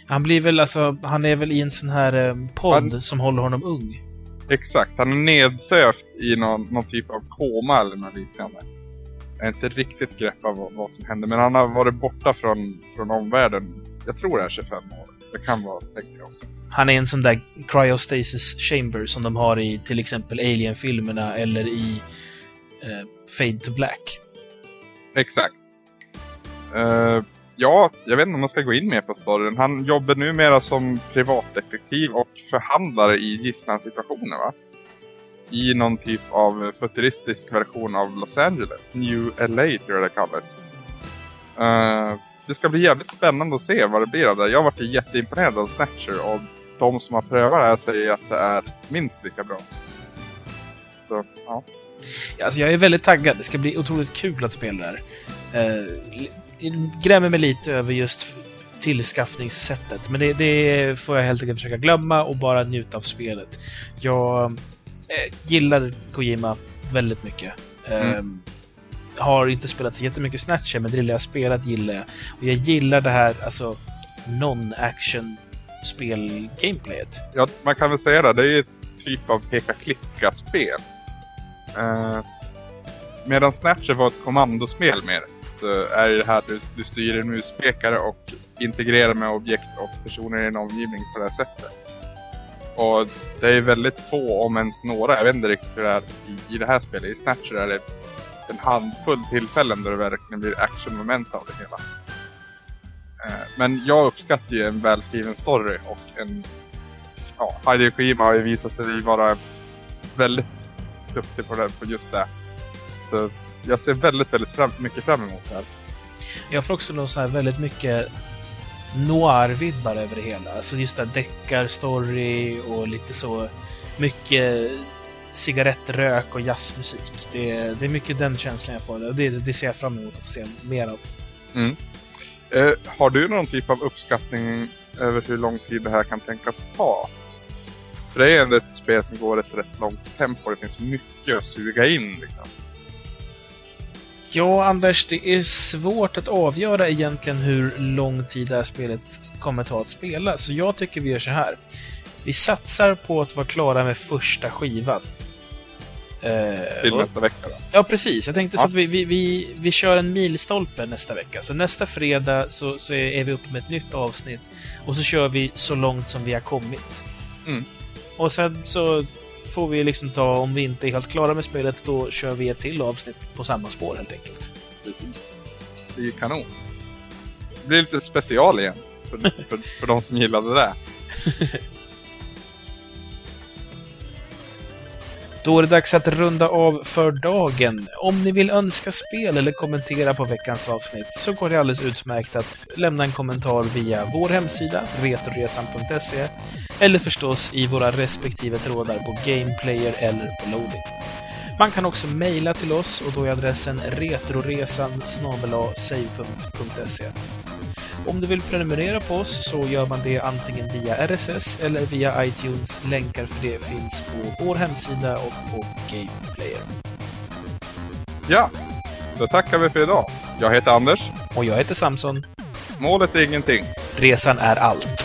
Han blir väl alltså, han är väl i en sån här eh, podd Han- som håller honom ung. Exakt, han är nedsövt i någon, någon typ av koma eller något liknande. Jag har inte riktigt grepp av vad, vad som hände, men han har varit borta från, från omvärlden. Jag tror det är 25 år. Det kan vara, jag också. Han är en sån där cryostasis chamber som de har i till exempel Alien-filmerna eller i eh, Fade to Black. Exakt. Eh, ja, jag vet inte om man ska gå in mer på storyn. Han jobbar numera som privatdetektiv och förhandlare i gisslansituationer va? I någon typ av futuristisk version av Los Angeles. New LA tror jag det kallas. Uh, det ska bli jävligt spännande att se vad det blir av det. Jag har varit jätteimponerad av Snatcher och de som har prövat det här säger att det är minst lika bra. Så, ja. Alltså jag är väldigt taggad. Det ska bli otroligt kul att spela det här. Eh, det grämer mig lite över just tillskaffningssättet. Men det, det får jag helt enkelt försöka glömma och bara njuta av spelet. Jag gillar Kojima väldigt mycket. Eh, Mm. Har inte spelat så jättemycket Snatcher, men det lilla jag spelat gillar jag. Och jag gillar det här, alltså, non-action spel-gameplayet. Ja, man kan väl säga det. Det är ju typ av peka-klicka-spel. Eh, medan Snatcher var ett kommandospel mer så är det här att du, du styr en muspekare och integrerar med objekt och personer i en omgivning på det här sättet. Och det är väldigt få, om ens några, jag vet inte riktigt hur det är i, i det här spelet. I Snatcher är det en handfull tillfällen där det verkligen blir actionmoment av det hela. Eh, men jag uppskattar ju en välskriven story och en... Ja, Hideo Kojima har ju visat sig vara väldigt duktig på, det, på just det. Så jag ser väldigt, väldigt fram, mycket fram emot det här. Jag får också någon så här väldigt mycket noir-vibbar över det hela. Alltså just det här deckar-story och lite så mycket cigarettrök och jazzmusik. Det är, det är mycket den känslan jag får och det, det ser jag fram emot att få se mer av. Mm. Eh, har du någon typ av uppskattning över hur lång tid det här kan tänkas ta? För det är ändå ett spel som går ett rätt långt tempo. Det finns mycket att suga in liksom. Ja, Anders, det är svårt att avgöra egentligen hur lång tid det här spelet kommer ta att spela, så jag tycker vi gör så här. Vi satsar på att vara klara med första skivan. Eh, Till nästa vecka då. Ja, precis. Jag tänkte så Ja. att vi, vi, vi, vi kör en milstolpe nästa vecka. Så nästa fredag så, så är är vi uppe med ett nytt avsnitt. Och så kör vi så långt som vi har kommit. Mm. Och sen så får vi liksom ta, om vi inte är helt klara med spelet, då kör vi ett till avsnitt på samma spår helt enkelt. Precis. Det är ju kanon. Det blir lite special igen. För, för, för de som gillade det. Då är det dags att runda av för dagen. Om ni vill önska spel eller kommentera på veckans avsnitt så går det alldeles utmärkt att lämna en kommentar via vår hemsida, retroresan.se, eller förstås i våra respektive trådar på Gameplayer eller på Loading. Man kan också mejla till oss och då är adressen retroresan om du vill prenumerera på oss så gör man det antingen via RSS eller via iTunes. Länkar för det finns på vår hemsida och på Gameplayer. Ja, då tackar vi för idag. Jag heter Anders. Och jag heter Samson. Målet är ingenting. Resan är allt.